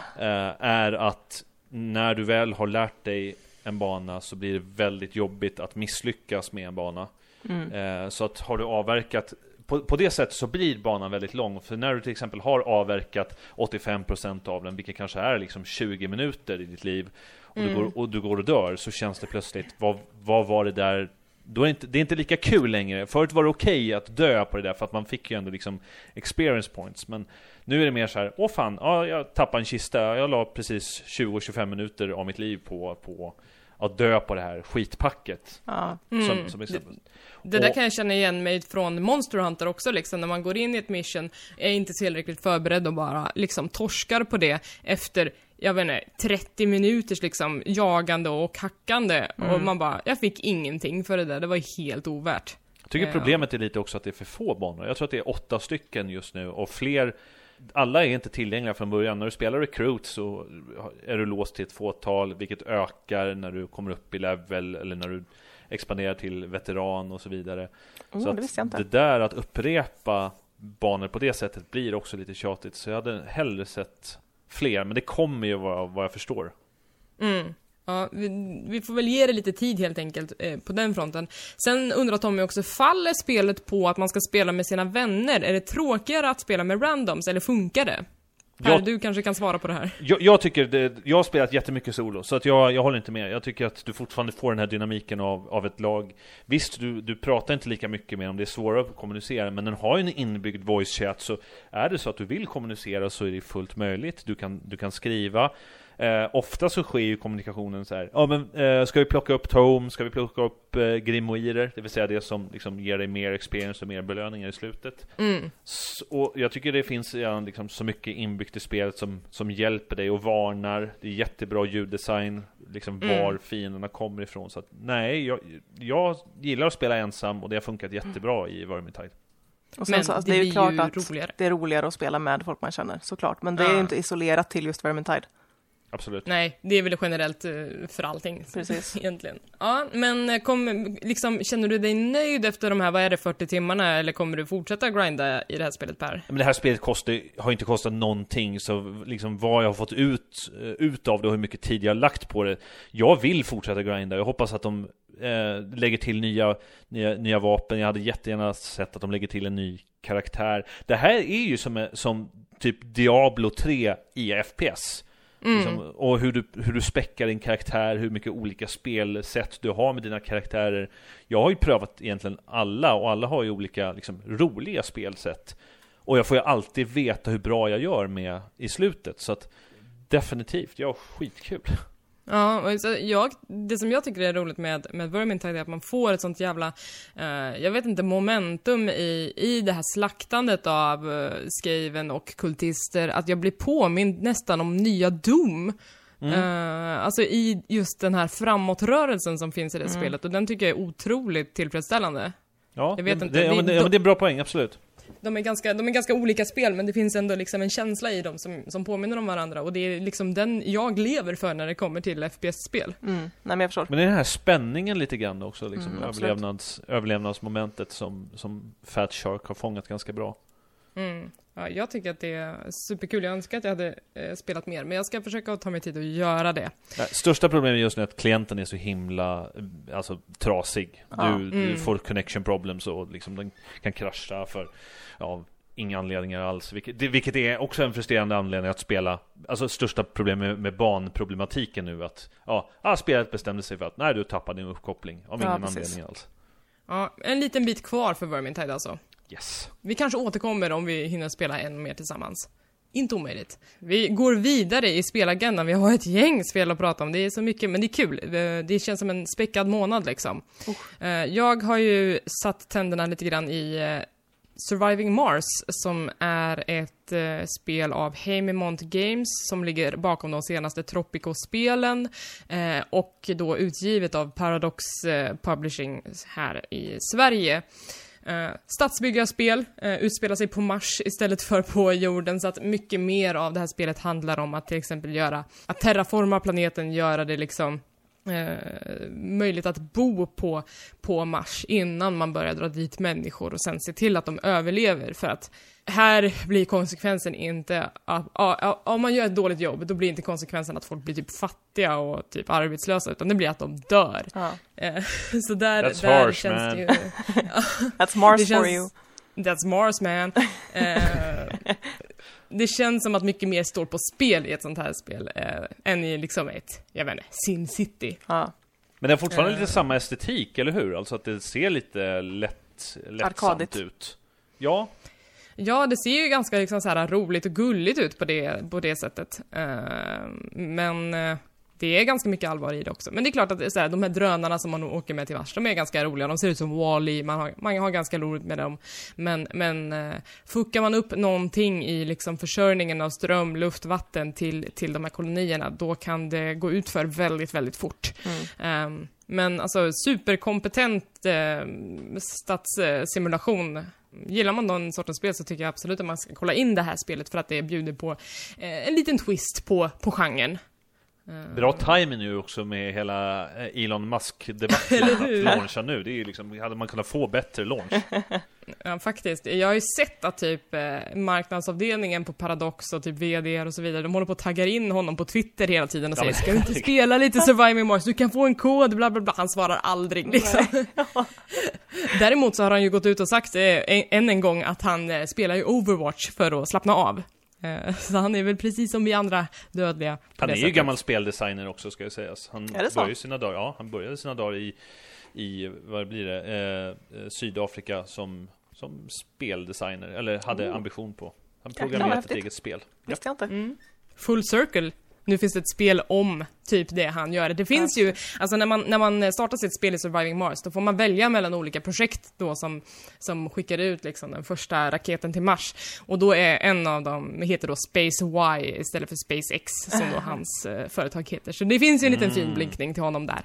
är att när du väl har lärt dig en bana så blir det väldigt jobbigt att misslyckas med en bana. Eh, så att har du avverkat på, på det sättet så blir banan väldigt lång. För när du till exempel har avverkat 85% av den, vilket kanske är liksom 20 minuter i ditt liv, och, du, går, och du går och dör, så känns det plötsligt, vad, vad var det där då är det, inte, det är inte lika kul längre. Förut var det okej att dö på det där, för att man fick ju ändå liksom experience points. Men nu är det mer så här, åh fan, ja, jag tappade en kista, jag la precis 20-25 minuter av mitt liv på, på att dö på det här skitpacket. Ja, Som, som exempel. Det där Och- kan jag känna igen mig från Monster Hunter också liksom, när man går in i ett mission, är inte tillräckligt förberedd och bara liksom torskar på det efter, jag vet inte, 30 minuters liksom jagande och hackande och man bara, jag fick ingenting för det där, det var helt ovärt. Jag tycker Ja. problemet är lite också att det är för få banor. Jag tror att det är åtta stycken just nu och fler alla är inte tillgängliga från början. När du spelar Recruit så är du låst till ett fåtal, vilket ökar när du kommer upp i level eller när du expanderar till veteran och så vidare. oh, så det inte. det där att upprepa banor på det sättet blir också lite tjatigt. Så jag hade hellre sett fler, men det kommer ju vad, vad jag förstår. Mm. Ja, vi, vi får väl ge det lite tid helt enkelt eh, på den fronten. Sen undrar Tommy också, faller spelet på att man ska spela med sina vänner? Är det tråkigare att spela med randoms, eller funkar det? Per, Jag- du kanske kan svara på det här. Jag, jag tycker det, jag har spelat jättemycket solo, så att jag, jag håller inte med. Jag tycker att du fortfarande får den här dynamiken av, av ett lag. Visst, du, du pratar inte lika mycket med dem, det är svårare att kommunicera, men den har ju en inbyggd voice chat, så är det så att du vill kommunicera så är det fullt möjligt. Du kan, du kan skriva. Eh, ofta så sker ju kommunikationen så här. Ja men eh, ska vi plocka upp Tome? Ska vi plocka upp eh, grimoirer? Det vill säga det som liksom ger dig mer experience och mer belöningar i slutet. Mm. S- Och jag tycker det finns redan liksom så mycket inbyggt i spelet som, som hjälper dig och varnar. Det är jättebra ljuddesign, liksom Mm. var fienderna kommer ifrån. Så att, nej, jag, jag gillar att spela ensam och det har funkat jättebra i Vermintide. Och sen Men så, alltså, det det är ju klart ju att roligare. det är roligare att spela med folk man känner, såklart. Men det är ju inte isolerat till just Vermintide. Absolut. Nej, det är väl generellt eh, för allting. Precis. Egentligen. Ja, men eh, kom, liksom, känner du dig nöjd efter de här, vad är det, 40 timmarna? Eller kommer du fortsätta grinda i det här spelet Per? Men det här spelet kostar, har inte kostat någonting, så liksom vad jag har fått ut, eh, ut av det och hur mycket tid jag har lagt på det. Jag vill fortsätta grinda, jag hoppas att de eh, lägger till nya, nya, nya vapen. Jag hade jättegärna sett att de lägger till en ny karaktär. Det här är ju som, som typ Diablo 3 i FPS. Mm. Liksom, och hur du, hur du späckar din karaktär, hur mycket olika spelsätt du har med dina karaktärer. Jag har ju prövat egentligen alla, och alla har ju olika liksom, roliga spelsätt. Och jag får ju alltid veta hur bra jag gör med i slutet, så att definitivt, jag har skitkul. Ja, och så jag, det som jag tycker är roligt med, med Vermintide är att man får ett sånt jävla, eh, jag vet inte, momentum i, i det här slaktandet av eh, Skaven och kultister, att jag blir påmind nästan om nya Doom. Eh, alltså i just den här framåtrörelsen som finns i det spelet, och den tycker jag är otroligt tillfredsställande. Ja, Jag vet det, inte, det, ja, men det, ja, men det är en bra poäng, absolut. De är, ganska, de är ganska olika spel, men det finns ändå liksom en känsla i dem som, som påminner om varandra, och det är liksom den jag lever för när det kommer till FPS-spel. Mm. Nej, men jag förstår. Men det är den här spänningen lite grann också, liksom Mm, överlevnads, överlevnadsmomentet som, som Fat Shark har fångat ganska bra. Mm. Ja, jag tycker att det är superkul. Jag önskar att jag hade eh, spelat mer, men jag ska försöka ta mig tid att göra det. Nej, största problemet just nu är att klienten är så himla eh, alltså, trasig. Du, Ja. du Mm. får connection problems och liksom, den kan krascha för ja, inga anledningar alls. Vilket, det, vilket är också en frustrerande anledning att spela. Alltså största problemet med, med banproblematiken nu att ja, ah, spelet bestämde sig för att nej, du tappade din uppkoppling av Ja, ingen precis. anledning alls. Ja, en liten bit kvar för Vermintide alltså. Yes. Vi kanske återkommer om vi hinner spela än mer tillsammans. Inte omöjligt. Vi går vidare i spelagendan. Vi har ett gäng spel att prata om. Det är så mycket, men det är kul. Eh, Det känns som en späckad månad liksom. Eh, Jag har ju satt tänderna lite grann i eh, Surviving Mars, som är ett eh, spel av Haemimont Games, som ligger bakom de senaste Tropico-spelen, eh, och då utgivet av Paradox eh, Publishing här i Sverige. Eh, uh, stadsbyggarspel, uh, eh, utspelar sig på Mars istället för på jorden, så att mycket mer av det här spelet handlar om att till exempel göra, att terraforma planeten, göra det liksom eh, möjligt att bo på, på Mars innan man börjar dra dit människor och sen se till att de överlever. För att här blir konsekvensen inte att, om man gör ett dåligt jobb, då blir inte konsekvensen att folk blir typ fattiga och typ arbetslösa, utan det blir att de dör. Ja. Eh, så där, That's där harsh, känns man. det ju... That's Mars Det for känns- you. That's Mars man. Eh, det känns som att mycket mer står på spel i ett sånt här spel eh, än i liksom ett, jag vet inte, Sin City. Ja. Men det har fortfarande Eh. lite samma estetik, eller hur? Alltså att det ser lite lätt, lättsamt Arkadigt. ut. Ja, Ja, det ser ju ganska liksom så här roligt och gulligt ut på det, på det sättet. Eh, men eh, det är ganska mycket allvar i det också. Men det är klart att så här, de här drönarna som man åker med till Mars, de är ganska roliga. De ser ut som Wall-E, man har, man har ganska roligt med dem. Men, men eh, fuckar man upp någonting i liksom försörjningen av ström, luft, vatten till, till de här kolonierna, då kan det gå ut för väldigt, väldigt fort. Ehm, men alltså superkompetent eh, stadssimulation. Gillar man någon sortens spel så tycker jag absolut att man ska kolla in det här spelet för att det bjuder på eh, en liten twist på, på genren bra timing nu också med hela eh, Elon Musk-debatten att launcha nu. Det är ju liksom, hade man kunnat få bättre launch? Ja, faktiskt. Jag har ju sett att typ eh, marknadsavdelningen på Paradox och typ VD och så vidare, de håller på att tagga in honom på Twitter hela tiden och Ja, säger men ska du inte herregud." spela lite Surviving Mars, du kan få en kod, bla bla bla. Han svarar aldrig liksom. Däremot så har han ju gått ut och sagt eh, en- än en gång att han eh, spelar ju Overwatch för att slappna av. Eh, så han är väl precis som vi andra dödliga. Han är ju sättet. gammal speldesigner också ska jag sägas. Han Är det så? började sina dagar, ja, han började sina dagar i, i vad blir det, eh, eh, Sydafrika som, som speldesigner, eller hade Oh. ambition på. Han programmerade ett eget spel. Ja. Visste jag inte. Mm. Full circle. Nu finns det ett spel om typ det han gör. Det finns ju, alltså när man, när man startar sitt spel i Surviving Mars, då får man välja mellan olika projekt då som, som skickar ut liksom den första raketen till Mars. Och då är en av dem, heter då Space Y istället för Space X, som då hans eh, företag heter. Så det finns ju en liten fin blinkning till honom där.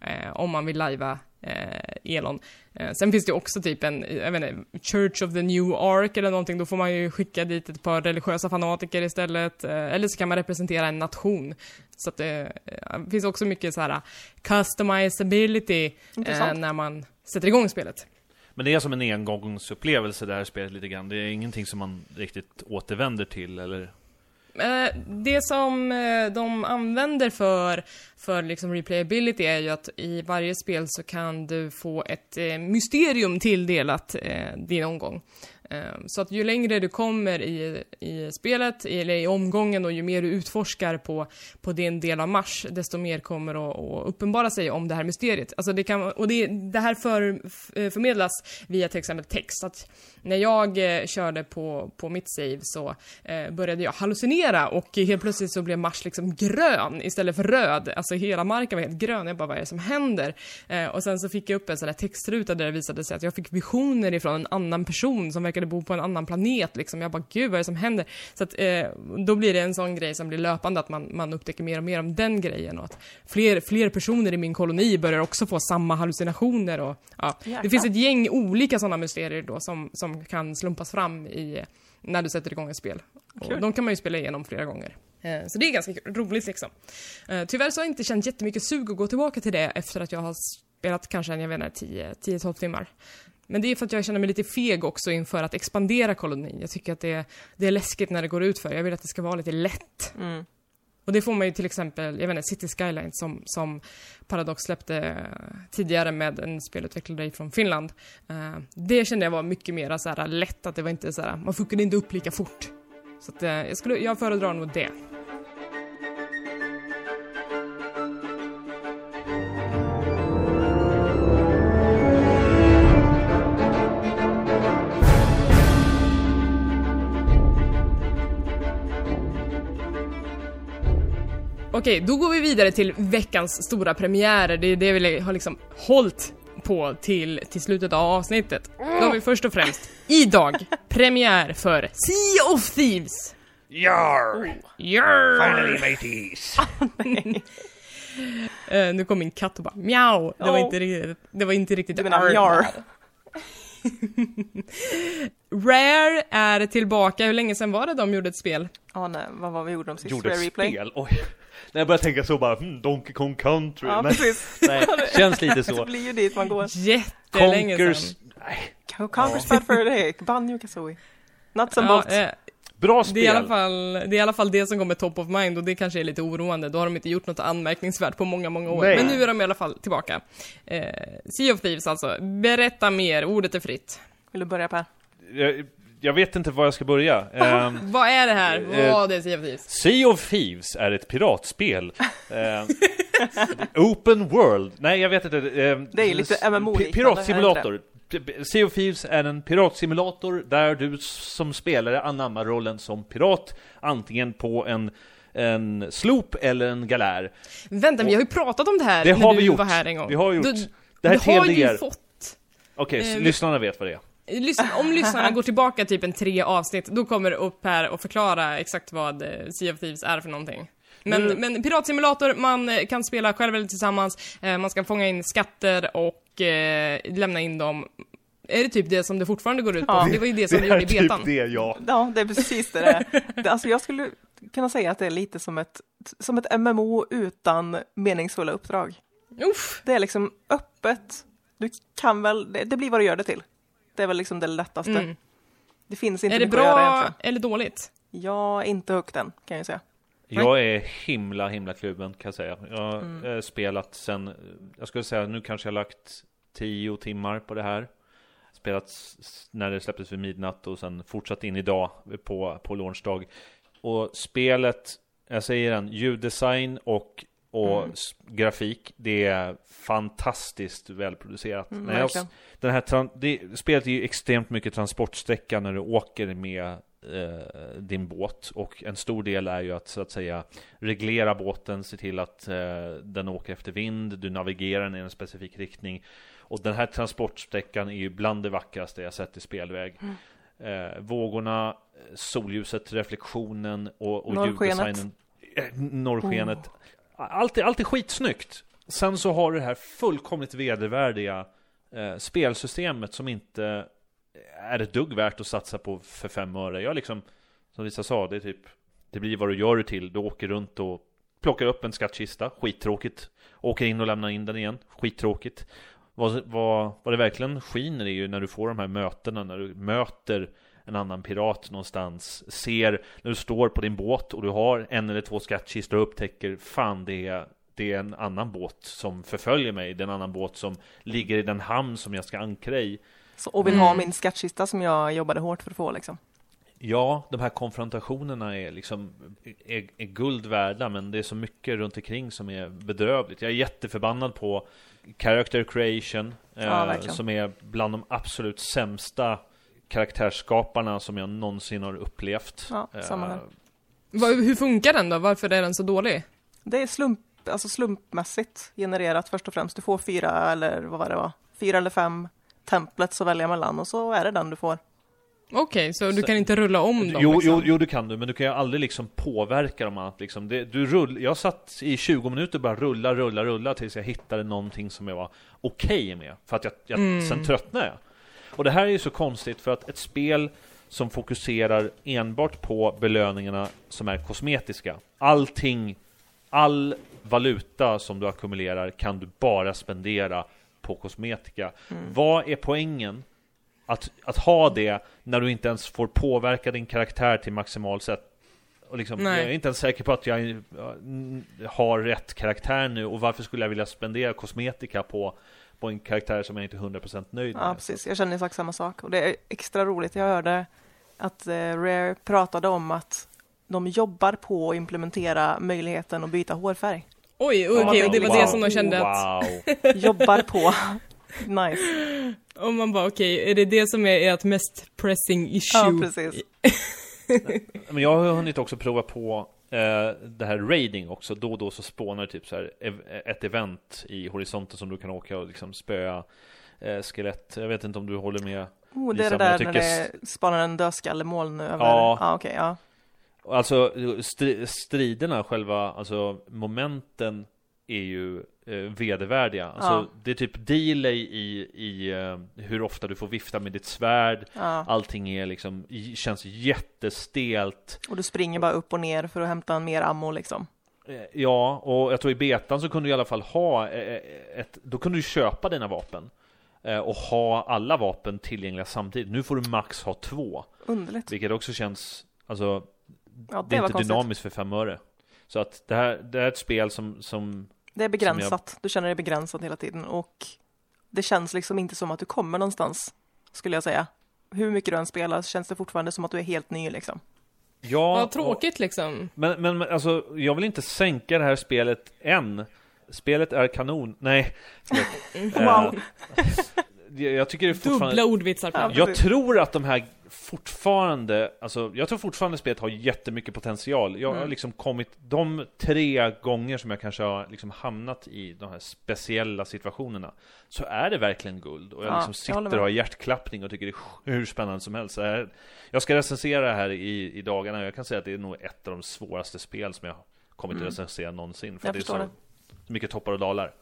Eh, om man vill lajva eh, Elon. Eh, sen finns det också typ en, jag vet inte, Church of the New Ark eller någonting, då får man ju skicka dit ett par religiösa fanatiker istället. Eh, eller så kan man representera en nation. Så att det, eh, det finns också mycket så här customizability eh, när man sätter igång spelet. Men det är som en engångsupplevelse det här spelet lite grann. Det är ingenting som man riktigt återvänder till eller? Eh, det som eh, de använder för, för liksom replayability är ju att i varje spel så kan du få ett eh, mysterium tilldelat din omgång. Ehm, så att ju längre du kommer i, i spelet, eller i omgången och ju mer du utforskar på, på din del av Mars, desto mer kommer att, att uppenbara sig om det här mysteriet. Alltså det kan, och det, det här för, eh, förmedlas via till exempel text. Att när jag eh, körde på, på mitt save så eh, började jag hallucinera och helt plötsligt så blev Mars liksom grön istället för röd. Alltså hela marken var helt grön. Jag bara, vad är det som händer? Eh, och sen så fick jag upp en sån här textruta där det visade sig att jag fick visioner ifrån en annan person som verkar verkade bo på en annan planet liksom. Jag bara, gud vad är det som händer? Så att eh, då blir det en sån grej som blir löpande, att man, man upptäcker mer och mer om den grejen och att fler, fler personer i min koloni börjar också få samma hallucinationer och ja. Det finns ett gäng olika sådana mysterier då som, som kan slumpas fram i när du sätter igång ett spel. Och de kan man ju spela igenom flera gånger. Eh, så det är ganska roligt liksom. Eh, tyvärr så har jag inte känt jättemycket sug att gå tillbaka till det efter att jag har spelat kanske, jag vet inte, 10-12 timmar. Men det är för att jag känner mig lite feg också inför att expandera kolonin. Jag tycker att det är, det är läskigt när det går ut för Jag vill att det ska vara lite lätt. Mm. Och det får man ju till exempel, jag vet inte, City Skylines som, som Paradox släppte tidigare med en spelutvecklare från Finland. Uh, det kände jag var mycket mer så här lätt, att det var inte så här, man fuckade inte upp lika fort. Så att, uh, jag, skulle, jag föredrar nog det. Okej, då går vi vidare till veckans stora premiärer. Det är det vi har liksom hållit på till, till slutet av avsnittet. Då har vi först och främst, idag, premiär för Sea of Thieves! Jar! Jar! Finally mateys! uh, nu kom min katt och bara mjau. Det var inte riktigt, det var inte riktigt Du menar jar? Rare är tillbaka, hur länge sedan var det de gjorde ett spel? Ja, oh, nej, vad var vi gjorde de sist? Gjorde ett spel? Oj. När jag börjar tänka så bara, hmm, Donkey Kong Country. Ja, men, precis. Nej, känns lite så. det blir ju dit man går. Jättelänge Conkers... sedan. Nej. Conquers Bad Fur Day, Banjo Kazooie. Nuts and Ja, bolts. eh, Bra spel. det, är i alla fall, det är i alla fall det som kommer top of mind och det kanske är lite oroande. Då har de inte gjort något anmärkningsvärt på många, många år. Nej. Men nu är de i alla fall tillbaka. Eh, sea of Thieves alltså. Berätta mer, ordet är fritt. Vill du börja Per? Jag, vet inte var jag ska börja. Ehm, Vad är det här? Eh, Vad är Sea of Thieves? sea of Thieves är ett piratspel. Ehm, open World. Nej, jag vet inte. ehm, Det är lite MMO Piratsimulator. Sea of Thieves är en piratsimulator där du som spelare anammar rollen som pirat, antingen på en en slop eller en galär. Vänta, vi har ju pratat om det här Det när har du vi gjort. var här en gång. Vi har gjort. Du, Det här du har ju fått Okej, Eh, så vi- lyssnarna vet vad det är. Om lyssnarna går tillbaka typ en tre avsnitt, då kommer det upp här och förklara exakt vad eh, Sea of Thieves är för någonting. Men, Mm. men piratsimulator, man eh, kan spela själv eller tillsammans, eh, man ska fånga in skatter och eh, lämna in dem. Är det typ det som det fortfarande går ut på? Ja. Det var ju det som vi gjorde i betan. typ det, ja. Ja, det är precis det det är. Det- Alltså jag skulle kunna säga att det är lite som ett, som ett MMO utan meningsfulla uppdrag. Uff, Det är liksom öppet. Du kan väl, det, det blir vad du gör det till. Det är väl liksom det lättaste. mm. Det finns inte Är det mycket att göra bra egentligen. eller dåligt? Jag är inte högt än, kan jag säga. Jag är himla, himla kluven kan jag säga. Jag har Mm. eh, spelat sen, jag skulle säga nu kanske jag har lagt tio timmar på det här. Spelat när det släpptes vid midnatt och sen fortsatt in idag på, på launchdag. Och spelet, jag säger den, ljuddesign och, och Mm. grafik, det är fantastiskt välproducerat. Mm, jag, den här, det, spelet är ju extremt mycket transportsträcka när du åker med eh, din båt och en stor del är ju att så att säga reglera båten, se till att eh, den åker efter vind, du navigerar den i en specifik riktning och den här transportsträckan är ju bland det vackraste jag sett i spelväg. Eh, vågorna, solljuset, reflektionen och, och Norrskenet. Eh, norrskenet. Allt, är, allt är skitsnyggt. Sen så har du det här fullkomligt vedervärdiga eh, spelsystemet som inte är ett dugg värt att satsa på för fem öre. Jag liksom, som vissa sa, det är typ, det blir vad du gör det till. Du åker runt och plockar upp en skattkista, skittråkigt. Åker in och lämnar in den igen, skittråkigt. Vad, vad, vad det verkligen skiner är ju när du får de här mötena, när du möter en annan pirat någonstans, ser när du står på din båt och du har en eller två skattkistor och upptäcker fan det är det är en annan båt som förföljer mig, det är en annan båt som ligger i den hamn som jag ska ankra i. Så, och vill mm. ha min skattkista som jag jobbade hårt för att få liksom. Ja, de här konfrontationerna är liksom är, är guld värda, men det är så mycket runt omkring som är bedrövligt. Jag är jätteförbannad på character creation, ja, eh, som är bland de absolut sämsta karaktärsskaparna som jag någonsin har upplevt. Ja, samma eh, Hur funkar den då? Varför är den så dålig? Det är slump, alltså slumpmässigt genererat först och främst. Du får fyra eller vad var det var? Fyra eller fem templets att välja mellan och så är det den du får. Okej, okay, så du kan inte rulla om dem? Jo, liksom. jo, jo, det kan du, men du kan ju aldrig liksom påverka dem att liksom, det, du rull, Jag satt i 20 minuter bara rulla, rulla, rulla tills jag hittade någonting som jag var okej okay med. För att jag, jag mm. sen tröttnade jag. Och det här är ju så konstigt för att ett spel som fokuserar enbart på belöningarna som är kosmetiska. Allting, all valuta som du ackumulerar kan du bara spendera på kosmetika. Mm. Vad är poängen att, att ha det när du inte ens får påverka din karaktär till maximalt sätt? Och liksom, jag är inte ens säker på att jag har rätt karaktär nu och varför skulle jag vilja spendera kosmetika på på en karaktär som jag inte är 100% nöjd med. Ja, precis. Jag känner exakt samma sak. Och det är extra roligt. Jag hörde att eh, Rare pratade om att de jobbar på att implementera möjligheten att byta hårfärg. Oj, okej, okay, och det var wow. det som de kände att... jobbar på. nice. Och man bara, okej, okay, är det det som är ert mest pressing issue? Ja, precis. Men jag har hunnit också prova på det här raiding också. Då och då så spånar typ så här ett event i horisonten som du kan åka och liksom spöa eh, skelett. Jag vet inte om du håller med? Oh, det är det där när det spanar en dödskallemoln över? Ja. Ah, okay, ja. Alltså striderna, själva, alltså momenten är ju eh, vedervärdiga. Alltså, ja. Det är typ delay i, i uh, hur ofta du får vifta med ditt svärd. Ja. Allting är liksom, känns jättestelt. Och du springer bara upp och ner för att hämta mer ammo liksom. Eh, ja, och jag tror i betan så kunde du i alla fall ha eh, ett, då kunde du köpa dina vapen och ha alla vapen tillgängliga samtidigt. Nu får du max ha två. Underligt. Vilket också känns, alltså, ja, det, det är inte konstigt. dynamiskt för fem öre. Så att det här, det här är ett spel som, som det är begränsat. Jag... Du känner dig begränsad hela tiden och det känns liksom inte som att du kommer någonstans, skulle jag säga. Hur mycket du än spelar så känns det fortfarande som att du är helt ny liksom. Ja, Vad tråkigt och... liksom. Men, men alltså, jag vill inte sänka det här spelet än. Spelet är kanon. Nej. wow. jag tycker det är fortfarande... Dubbla ordvitsar på Jag tror att de här fortfarande, alltså jag tror fortfarande spelet har jättemycket potential. Jag har mm. liksom kommit, de tre gånger som jag kanske har liksom hamnat i de här speciella situationerna, så är det verkligen guld. Och jag ja, liksom sitter och har hjärtklappning och tycker det är hur spännande som helst. Jag ska recensera det här i, i dagarna, jag kan säga att det är nog ett av de svåraste spel som jag har kommit mm. att recensera någonsin. För jag det är så det. mycket toppar och dalar.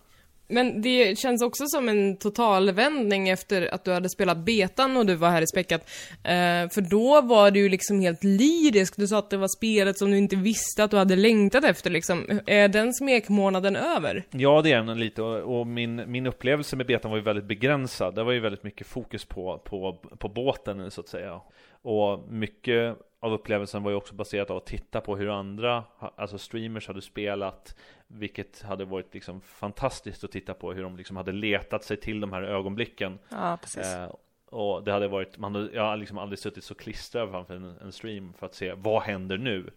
Men det känns också som en totalvändning efter att du hade spelat betan och du var här i späckat. Eh, för då var du ju liksom helt lyrisk. Du sa att det var spelet som du inte visste att du hade längtat efter liksom. Är den smekmånaden över? Ja, det är den lite. Och, och min, min upplevelse med betan var ju väldigt begränsad. Det var ju väldigt mycket fokus på, på, på båten, så att säga. Och mycket av upplevelsen var ju också baserat av att titta på hur andra, alltså streamers hade spelat Vilket hade varit liksom fantastiskt att titta på hur de liksom hade letat sig till de här ögonblicken. Ja, precis. Eh, Och det hade varit, man hade, jag har liksom aldrig suttit så klistrad framför en, en stream för att se vad händer nu.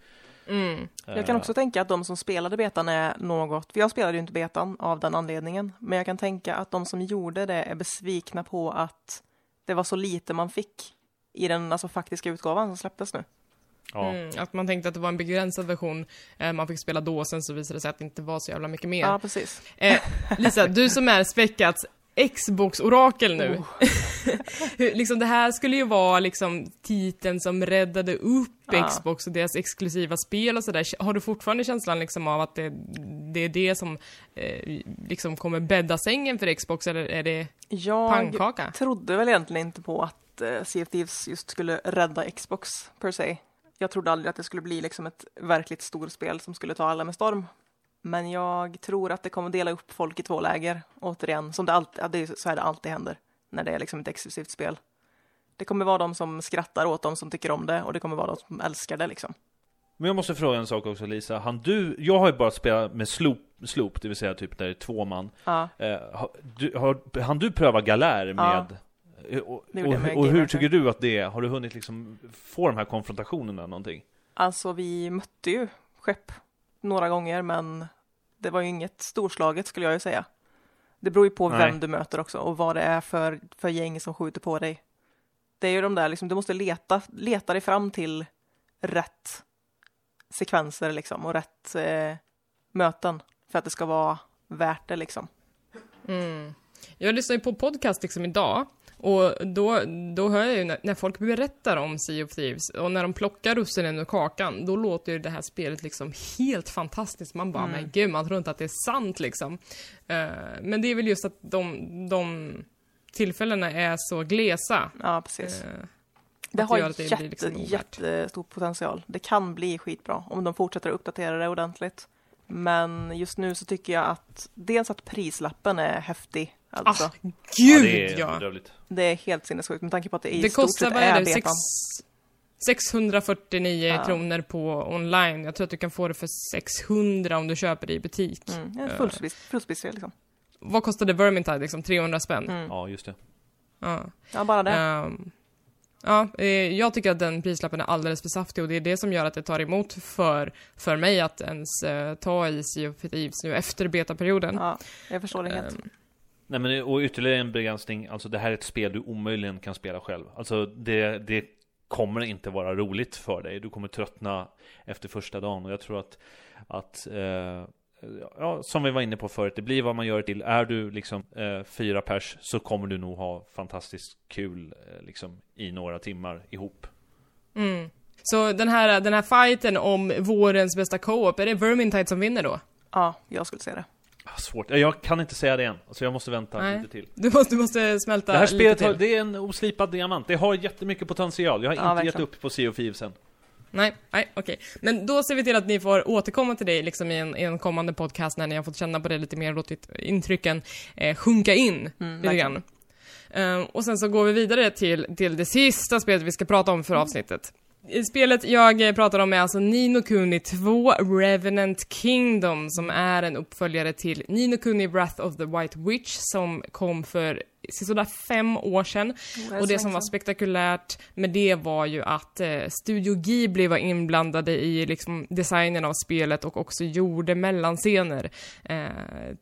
Mm. Jag kan också tänka att de som spelade betan är något, för jag spelade ju inte betan av den anledningen, men jag kan tänka att de som gjorde det är besvikna på att det var så lite man fick i den alltså, faktiska utgåvan som släpptes nu. Ja. Mm, att man tänkte att det var en begränsad version, eh, man fick spela då, sen så visade det sig att det inte var så jävla mycket mer. Ja, precis. Eh, Lisa, du som är späckats Xbox-orakel nu. Oh. liksom, det här skulle ju vara liksom titeln som räddade upp ja. Xbox och deras exklusiva spel och sådär. Har du fortfarande känslan liksom av att det, det är det som eh, liksom kommer bädda sängen för Xbox eller är det Jag pannkaka. trodde väl egentligen inte på att Sea of Thieves just skulle rädda Xbox per se. Jag trodde aldrig att det skulle bli liksom ett verkligt storspel som skulle ta alla med storm. Men jag tror att det kommer dela upp folk i två läger, återigen, som det alltid, ja, så är det alltid händer när det är liksom ett exklusivt spel. Det kommer vara de som skrattar åt de som tycker om det och det kommer vara de som älskar det liksom. Men jag måste fråga en sak också Lisa, han du, jag har ju bara spelat med sloop, sloop det vill säga typ där det är två man. Ja, Eh, har, du, har, han du pröva galär med? Eh, Och, och, och hur tycker du att det är? Har du hunnit liksom få de här konfrontationerna någonting? alltså vi mötte ju skepp några gånger men det var ju inget storslaget skulle jag ju säga. Det beror ju på Nej. vem du möter också och vad det är för, för gäng som skjuter på dig. Det är ju de där liksom, du måste leta, leta dig fram till rätt sekvenser liksom och rätt eh, möten för att det ska vara värt det liksom. Mm. Jag lyssnade ju på podcast liksom idag och då, då hör jag ju när, när folk berättar om Sea of Thieves och när de plockar russinen ur kakan, då låter ju det här spelet liksom helt fantastiskt. Man bara, men gud, man tror inte att det är sant liksom. Eh, men det är väl just att de, de tillfällena är så glesa. Ja, precis. Eh, det har det jätte, blir liksom jättestor potential. Det kan bli skitbra om de fortsätter att uppdatera det ordentligt. Men just nu så tycker jag att dels att prislappen är häftig. Alltså. Ah, ja, gud det är ja! bedrövligt. Det är helt sinnessjukt med tanke på att det i Det stort kostar, sett är det, betan. 649 Ja. kronor på online. Jag tror att du kan få det för 600 om du köper det i butik. Mm, ja, Eh, fullsprisfri liksom. Vad kostade Vermintide liksom? 300 spänn? Mm. Ja, just det. Ja. Ja, bara det. Ehm, ja, eh, jag tycker att den prislappen är alldeles för saftig och det är det som gör att det tar emot för, för mig att ens eh, ta i Sea of Thieves nu efter betaperioden. Ja, jag förstår det helt. Ehm, Nej men och ytterligare en begränsning, alltså det här är ett spel du omöjligen kan spela själv. Alltså det, det kommer inte vara roligt för dig. Du kommer tröttna efter första dagen och jag tror att, att eh, ja, som vi var inne på förut, det blir vad man gör det till. Är du liksom eh, fyra pers så kommer du nog ha fantastiskt kul eh, liksom i några timmar ihop. mm. Så den här, den här fighten om vårens bästa co-op, är det Vermintide som vinner då? Ja, jag skulle säga det. Ah, Svårt, jag kan inte säga det än. Alltså jag måste vänta Nej. lite till. Du måste, du måste smälta Det här spelet har, det är en oslipad diamant. Det har jättemycket potential. Jag har Ja, inte gett verkligen. upp på Sea of Thieves än. Nej, nej, okej. Men då ser vi till att ni får återkomma till dig liksom i en, i en kommande podcast när ni har fått känna på det lite mer och låtit intrycken eh, sjunka in Mm, lite grann. Ehm, och sen så går vi vidare till, till det sista spelet vi ska prata om för avsnittet. Spelet jag eh, pratar om är alltså Nino Kuni 2 Revenant Kingdom som är en uppföljare till Nino Kuni Wrath of the White Witch som kom för sådär fem år sedan. är Och det så som var spektakulärt med det var ju att eh, Studio Ghibli var inblandade i liksom, designen av spelet och också gjorde mellanscener eh,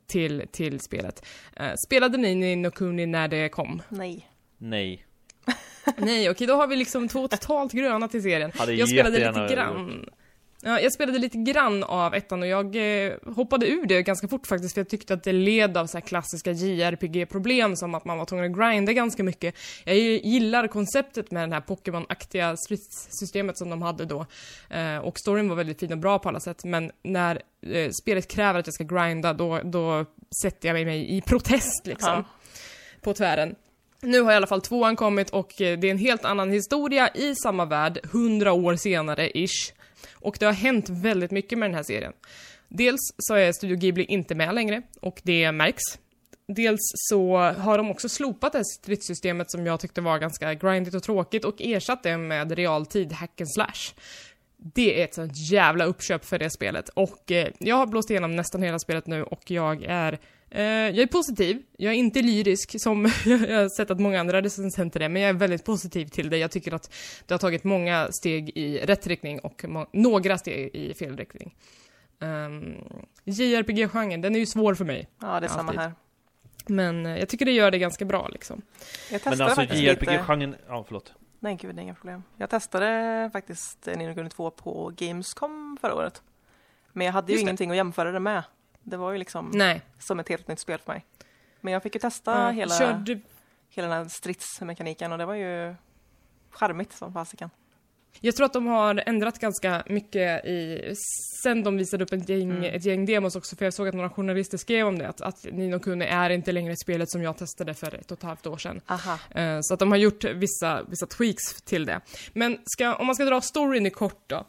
till, till spelet. Eh, spelade ni Nino Kuni när det kom? Nej. Nej. Nej, okej, då har vi liksom två totalt gröna till serien. Hade Jag spelade lite grann. Ja, jag spelade lite grann av ettan och jag eh, hoppade ur det ganska fort faktiskt för jag tyckte att det led av så här klassiska JRPG-problem som att man var tvungen att grinda ganska mycket. Jag gillar konceptet med det här Pokémon-aktiga stridssystemet som de hade då eh, och storyn var väldigt fin och bra på alla sätt men när eh, spelet kräver att jag ska grinda då, då sätter jag mig i protest liksom. Ja. På tvären. Nu har i alla fall tvåan kommit och eh, det är en helt annan historia i samma värld, hundra år senare ish. Och det har hänt väldigt mycket med den här serien. Dels så är Studio Ghibli inte med längre och det märks. Dels så har de också slopat det här stridssystemet som jag tyckte var ganska grindigt och tråkigt och ersatt det med realtid hack and slash. Det är ett sånt jävla uppköp för det spelet och eh, jag har blåst igenom nästan hela spelet nu och jag är jag är positiv, jag är inte lyrisk som jag har sett att många andra recensenter är, men jag är väldigt positiv till det. Jag tycker att det har tagit många steg i rätt riktning och några steg i fel riktning. Um, JRPG-genren, den är ju svår för mig. Ja, det är samma Alltid. här. Men eh, jag tycker det gör det ganska bra liksom. Jag testade Men alltså. JRPG-genren, ja förlåt. Nej, gud, det är inga problem. Jag testade faktiskt Nino Kuni 2 på Gamescom förra året. Men jag hade ju Just det. ingenting att jämföra det med. Det var ju liksom Nej. som ett helt nytt spel för mig. Men jag fick ju testa Ja, hela, Körde, hela den här stridsmekaniken och det var ju charmigt som fasiken. Jag tror att de har ändrat ganska mycket i, sen de visade upp ett gäng, ett gäng demos också, för jag såg att några journalister skrev om det, att, att Nino Kuni är inte längre spelet som jag testade för ett och ett halvt år sedan. Eh, Så att de har gjort vissa, vissa tweaks till det. Men ska, om man ska dra storyn i kort då.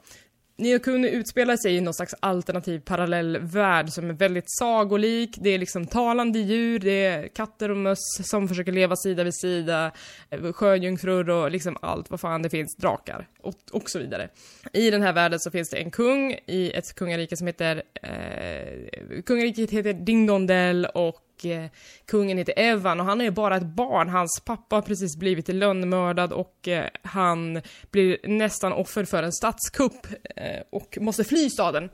Nino Kuni utspelar sig i någon slags alternativ parallell värld som är väldigt sagolik. Det är liksom talande djur, det är katter och möss som försöker leva sida vid sida, eh, sjöjungfrur och liksom allt vad fan det finns, drakar och, och så vidare. I den här världen så finns det en kung i ett kungarike som heter... Eh, kungariket heter Dingdondel och eh, kungen heter Evan och han är bara ett barn. Hans pappa har precis blivit lönnmördad och eh, han blir nästan offer för en statskupp eh, och måste fly staden.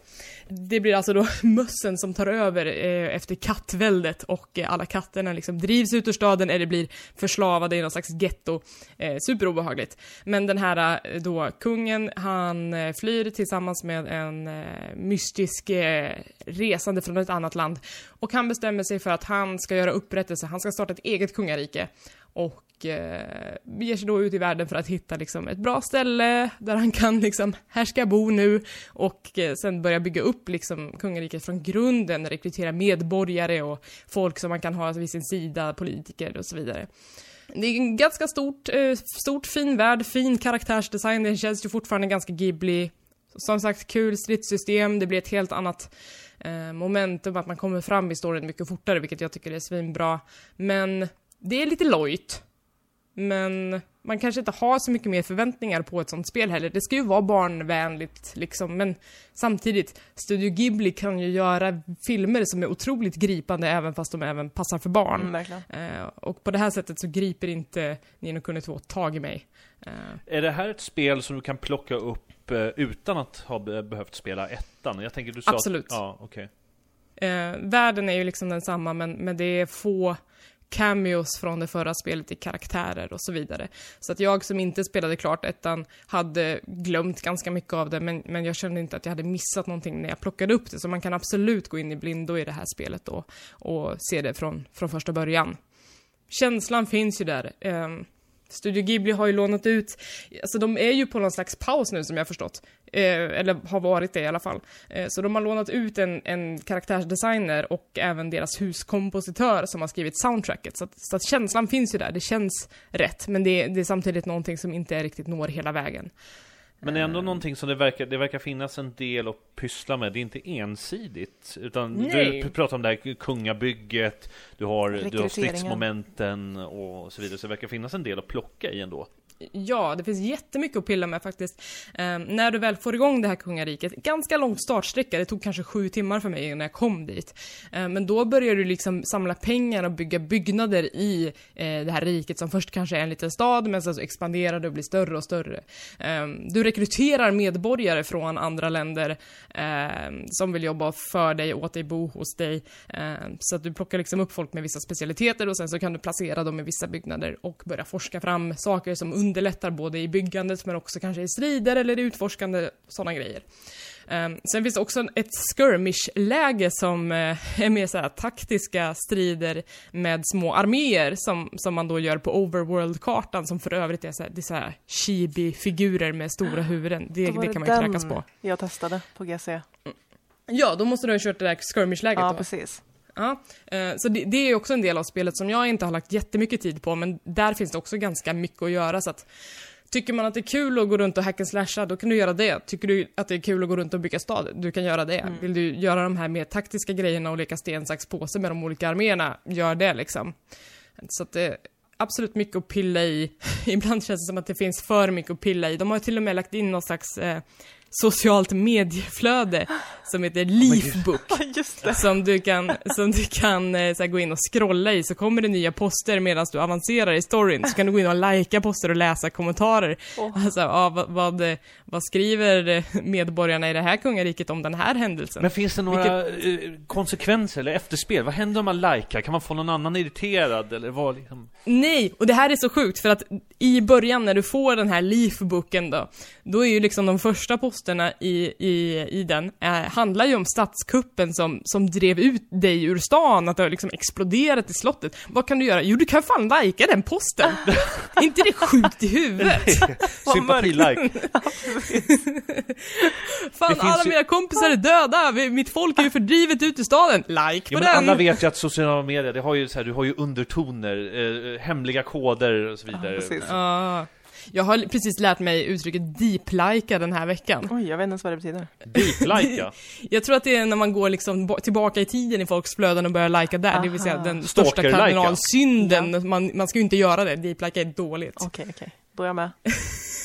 Det blir alltså då mössen som tar över eh, efter kattväldet och eh, alla katterna liksom drivs ut ur staden eller blir förslavade i någon slags getto. Eh, superobehagligt. Men den här eh, då kungen, han eh, flyr tillsammans med en eh, mystisk eh, resande från ett annat land och han bestämmer sig för att han ska göra upprättelse, han ska starta ett eget kungarike och eh, ger sig då ut i världen för att hitta liksom ett bra ställe där han kan liksom, här ska jag bo nu och eh, sen börja bygga upp liksom kungariket från grunden, rekrytera medborgare och folk som man kan ha vid sin sida, politiker och så vidare. Det är en ganska stort, eh, stort fin värld, fin karaktärsdesign, den känns ju fortfarande ganska Ghibli. Som sagt, kul stridssystem, det blir ett helt annat eh, momentum, att man kommer fram i storyn mycket fortare, vilket jag tycker är svinbra. Men det är lite lojt. Men man kanske inte har så mycket mer förväntningar på ett sånt spel heller. Det ska ju vara barnvänligt liksom, men samtidigt, Studio Ghibli kan ju göra filmer som är otroligt gripande även fast de även passar för barn. Mm. Eh, och på det här sättet så griper inte Nino Kuni 2 tag i mig. Eh, Är det här ett spel som du kan plocka upp eh, utan att ha be- behövt spela ettan? Jag tänker du sa Absolut. Ja, okej. Eh, världen är ju liksom densamma men, men det är få cameos från det förra spelet i karaktärer och så vidare. Så att jag som inte spelade klart ettan hade glömt ganska mycket av det men, men jag kände inte att jag hade missat någonting när jag plockade upp det. Så man kan absolut gå in i blindo i det här spelet då och se det från, från första början. Känslan finns ju där. Ehm, Studio Ghibli har ju lånat ut, alltså de är ju på någon slags paus nu som jag har förstått. Eh, eller har varit det i alla fall. Eh, så de har lånat ut en, en karaktärsdesigner och även deras huskompositör som har skrivit soundtracket. Så att, så att känslan finns ju där, det känns rätt. Men det, det är samtidigt någonting som inte riktigt når hela vägen. Men det är ändå någonting som det verkar, det verkar finnas en del att pyssla med. Det är inte ensidigt. Utan Nej. du pratar om det här kungabygget, du har, du har stridsmomenten och så vidare. Så det verkar finnas en del att plocka i ändå. Ja, det finns jättemycket att pilla med faktiskt. Eh, när du väl får igång det här kungariket, ganska lång startsträcka, det tog kanske sju timmar för mig innan jag kom dit. Eh, men då börjar du liksom samla pengar och bygga byggnader i eh, det här riket som först kanske är en liten stad, men sen så expanderar det och blir större och större. Eh, du rekryterar medborgare från andra länder eh, som vill jobba för dig, åt dig, bo hos dig. Eh, så att du plockar liksom upp folk med vissa specialiteter och sen så kan du placera dem i vissa byggnader och börja forska fram saker som under underlättar både i byggandet men också kanske i strider eller i utforskande, sådana grejer. Um, sen finns det också ett skirmish-läge som eh, är mer såhär taktiska strider med små arméer som, som man då gör på overworld-kartan som för övrigt är såhär, det är såhär chibi-figurer med stora huvuden. Det, det kan man ju kräkas på. jag testade på GC. Ja, då måste du ha kört det där skirmish-läget Ja, då. precis. Ja, eh, så det, det är också en del av spelet som jag inte har lagt jättemycket tid på, men där finns det också ganska mycket att göra så att Tycker man att det är kul att gå runt och hack and slasha, då kan du göra det. Tycker du att det är kul att gå runt och bygga stad, du kan göra det. Vill du göra de här mer taktiska grejerna och leka sten, sax, påse med de olika arméerna, gör det liksom. Så att det är absolut mycket att pilla i. Ibland känns det som att det finns för mycket att pilla i. De har till och med lagt in någon slags eh, socialt medieflöde som heter Leafbook. Det. Som du kan, som du kan eh, så här, gå in och scrolla i, så kommer det nya poster medan du avancerar i storyn. Så kan du gå in och likea poster och läsa kommentarer. Åh. Alltså, ja, vad, vad, vad skriver medborgarna i det här kungariket om den här händelsen? Men finns det några eh, konsekvenser eller efterspel? Vad händer om man likar? Kan man få någon annan irriterad? Eller vad liksom? Nej, och det här är så sjukt för att i början när du får den här leafbooken då, då är ju liksom de första posterna posterna i, i, i den eh, handlar ju om statskuppen som, som drev ut dig ur stan, att det har liksom exploderat i slottet. Vad kan du göra? Jo, du kan fan lajka den posten! Inte det sjukt i huvudet? Sympati-like. Fan, alla ju- mina kompisar är döda, mitt folk är ju fördrivet ut ur staden! Like på Ja, men den! alla vet ju att sociala medier, det har ju så här, du har ju undertoner, eh, hemliga koder och så vidare. Ja. Jag har precis lärt mig uttrycket deep-lika den här veckan. Oj, jag vet inte ens vad det betyder. Deep-lika. Jag tror att det är när man går liksom tillbaka i tiden i folks flöden och börjar lika där, det vill säga Aha. den största kardinalsynden. Man, man ska ju inte göra det, deep-lika är dåligt. Okej, okej. Då är jag med.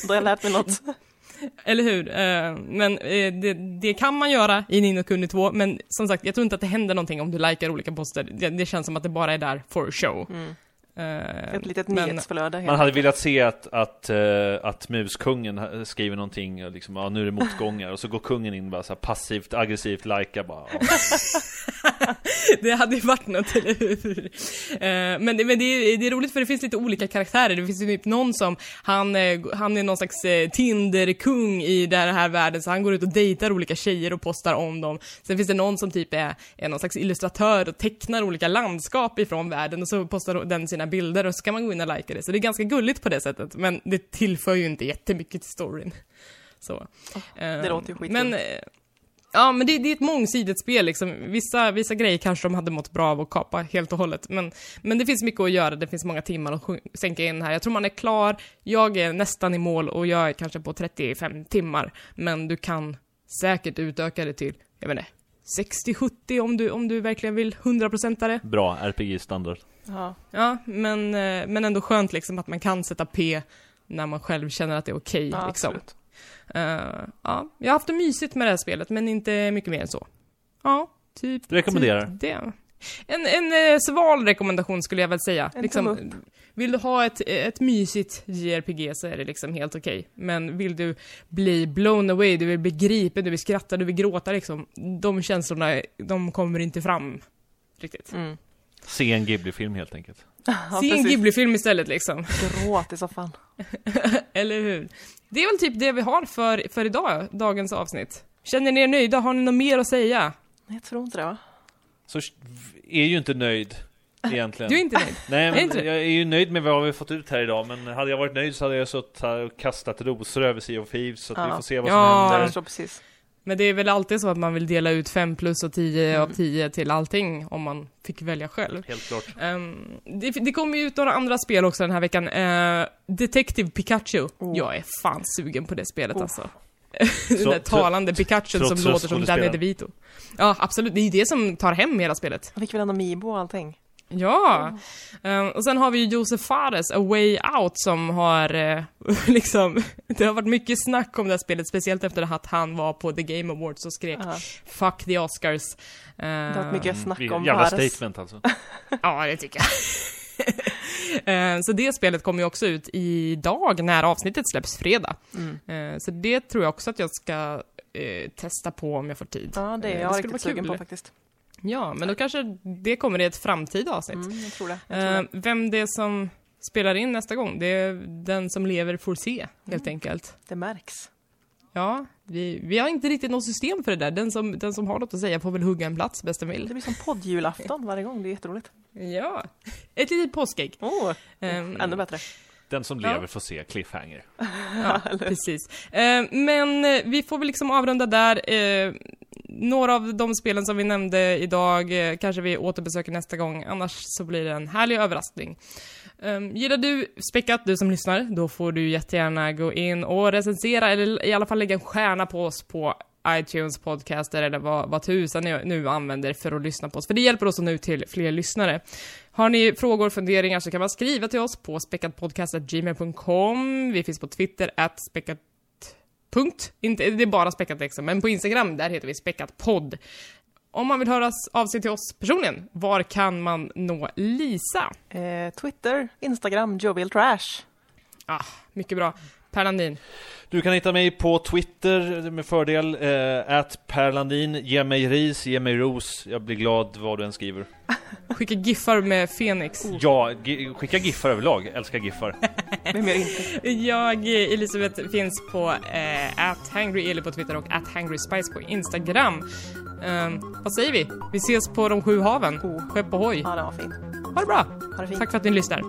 Då har jag lärt mig något. Eller hur? Eh, men eh, det, det kan man göra i Nino Kuni 2, men som sagt, jag tror inte att det händer någonting om du likar olika poster. Det, det känns som att det bara är där for show. Mm. Eh, Ett litet men- nyhetsflöde. Man hade velat se att, att, eh, att muskungen skriver någonting, och liksom, ja nu är det motgångar, och så går kungen in bara så här passivt, aggressivt, likar bara. Ja. det hade ju varit något, eller hur? Eh, men det, men det, är, det är roligt för det finns lite olika karaktärer. Det finns ju typ någon som, han, eh, han är någon slags eh, Tinder-kung i den här världen, så han går ut och dejtar olika tjejer och postar om dem. Sen finns det någon som typ är, är någon slags illustratör och tecknar olika landskap ifrån världen och så postar den sina bilder och så kan man gå in och likea det. Så det är ganska gulligt på det sättet, men det tillför ju inte jättemycket till storyn. Så. det låter ju skitkul. Men, eh, Ja, men det, det är ett mångsidigt spel liksom. Vissa, vissa grejer kanske de hade mått bra av att kapa helt och hållet. Men, men det finns mycket att göra, det finns många timmar att sänka in här. Jag tror man är klar, jag är nästan i mål och jag är kanske på 35 timmar. Men du kan säkert utöka det till, jag vet inte, 60-70 om du, om du verkligen vill 100% det. Bra RPG-standard. Ja, Ja, men, eh, men ändå skönt liksom att man kan sätta P när man själv känner att det är okej ja liksom. absolut. Eh, ja, jag har haft det mysigt med det här spelet, men inte mycket mer än så. Ja, typ. Rekommenderar. Typ det. En, en eh, sval rekommendation skulle jag väl säga. En liksom, tumme vill du ha ett, ett mysigt JRPG så är det liksom helt okej. Men vill du bli blown away, du vill bli gripen, du vill skratta, du vill gråta liksom. De känslorna, de kommer inte fram riktigt. Mm. Se en Ghibli-film helt enkelt. Ja, Se en. Ghibli-film istället liksom. Gråt i soffan. Eller hur? Det är väl typ det vi har för, för idag, dagens avsnitt. Känner ni er nöjda? Har ni något mer att säga? Nej, jag tror inte det va? Så är ju inte nöjd, egentligen. Du är inte nöjd? Nej, men jag är ju nöjd med vad vi har fått ut här idag, men hade jag varit nöjd så hade jag suttit här och kastat rosor över Sea of Thieves, så att vi Ja. får se vad Ja. som Jag händer. förstår precis. Men det är väl alltid så att man vill dela ut 5 plus och 10 Mm. av 10 till allting om man fick välja själv. Helt klart. Ehm, det, det kommer ju ut några andra spel också den här veckan. Uh, Detective Pikachu. Oh. Jag är fan sugen på det spelet Oh. alltså. Den där talande Pikachu som låter som Danny. DeVito. Ja, absolut. Det är ju det som tar hem hela spelet. Han fick väl en Amiibo och allting. Ja! Ehm, och sen har vi ju Josef Fares, A Way Out, som har eh, liksom... Det har varit mycket snack om det här spelet, speciellt efter att han var på The Game Awards och skrek Ja. 'Fuck the Oscars' Det har varit mycket snack Vilket om Jävla Fares. statement alltså. Ja, det tycker jag. Eh, så det spelet kommer ju också ut idag när avsnittet släpps fredag. Mm. Eh, Så det tror jag också att jag ska eh, testa på om jag får tid. Ja, det Eh, är jag skulle riktigt vara sugen kul. på faktiskt. Ja, men då kanske det kommer i ett framtida avsnitt. Mm, jag tror det. Jag tror Eh, det. Vem det är som spelar in nästa gång, det är den som lever får se, helt Mm. enkelt. Det märks. Ja, vi, vi har inte riktigt något system för det där. Den som, den som har något att säga får väl hugga en plats bäst den Det vill. blir som poddjulafton varje gång, det är jätteroligt. Ja, ett litet påskägg. Åh, Ehm, ännu bättre. Den som Ja. lever får se cliffhanger. Ja, precis. Eh, men vi får väl liksom avrunda där. Eh, några av de spelen som vi nämnde idag eh, kanske vi återbesöker nästa gång, annars så blir det en härlig överraskning. Um, gillar du Späckat, du som lyssnar, då får du jättegärna gå in och recensera, eller i alla fall lägga en stjärna på oss på iTunes podcaster eller vad, vad tusan ni nu använder för att lyssna på oss, för det hjälper oss att nå ut till fler lyssnare. Har ni frågor och funderingar så kan man skriva till oss på späckatpodcast.gmail.com. Vi finns på Twitter, at späckat... Punkt. Inte, det är bara späckat liksom, men på Instagram, där heter vi späckatpodd. Om man vill höra av sig till oss personligen, var kan man nå Lisa? Eh, Twitter, Instagram, Jovial Trash. Ah, mycket bra. Per Landin. Du kan hitta mig på Twitter med fördel, eh, at perlandin, ge mig ris, ge mig ros, jag blir glad vad du än skriver. Skicka giffar med Fenix. Ja, skicka giffar överlag, älskar giffar. Vem gör inte? Jag, Elisabeth, finns på eh, @hangryeli på Twitter och @hangryspice på Instagram. Um, vad säger vi? Vi ses på de sju haven. Oh. Skepp ohoj. Ja, det var fint. Ha det bra! Ha det fint. Tack för att ni lyssnar.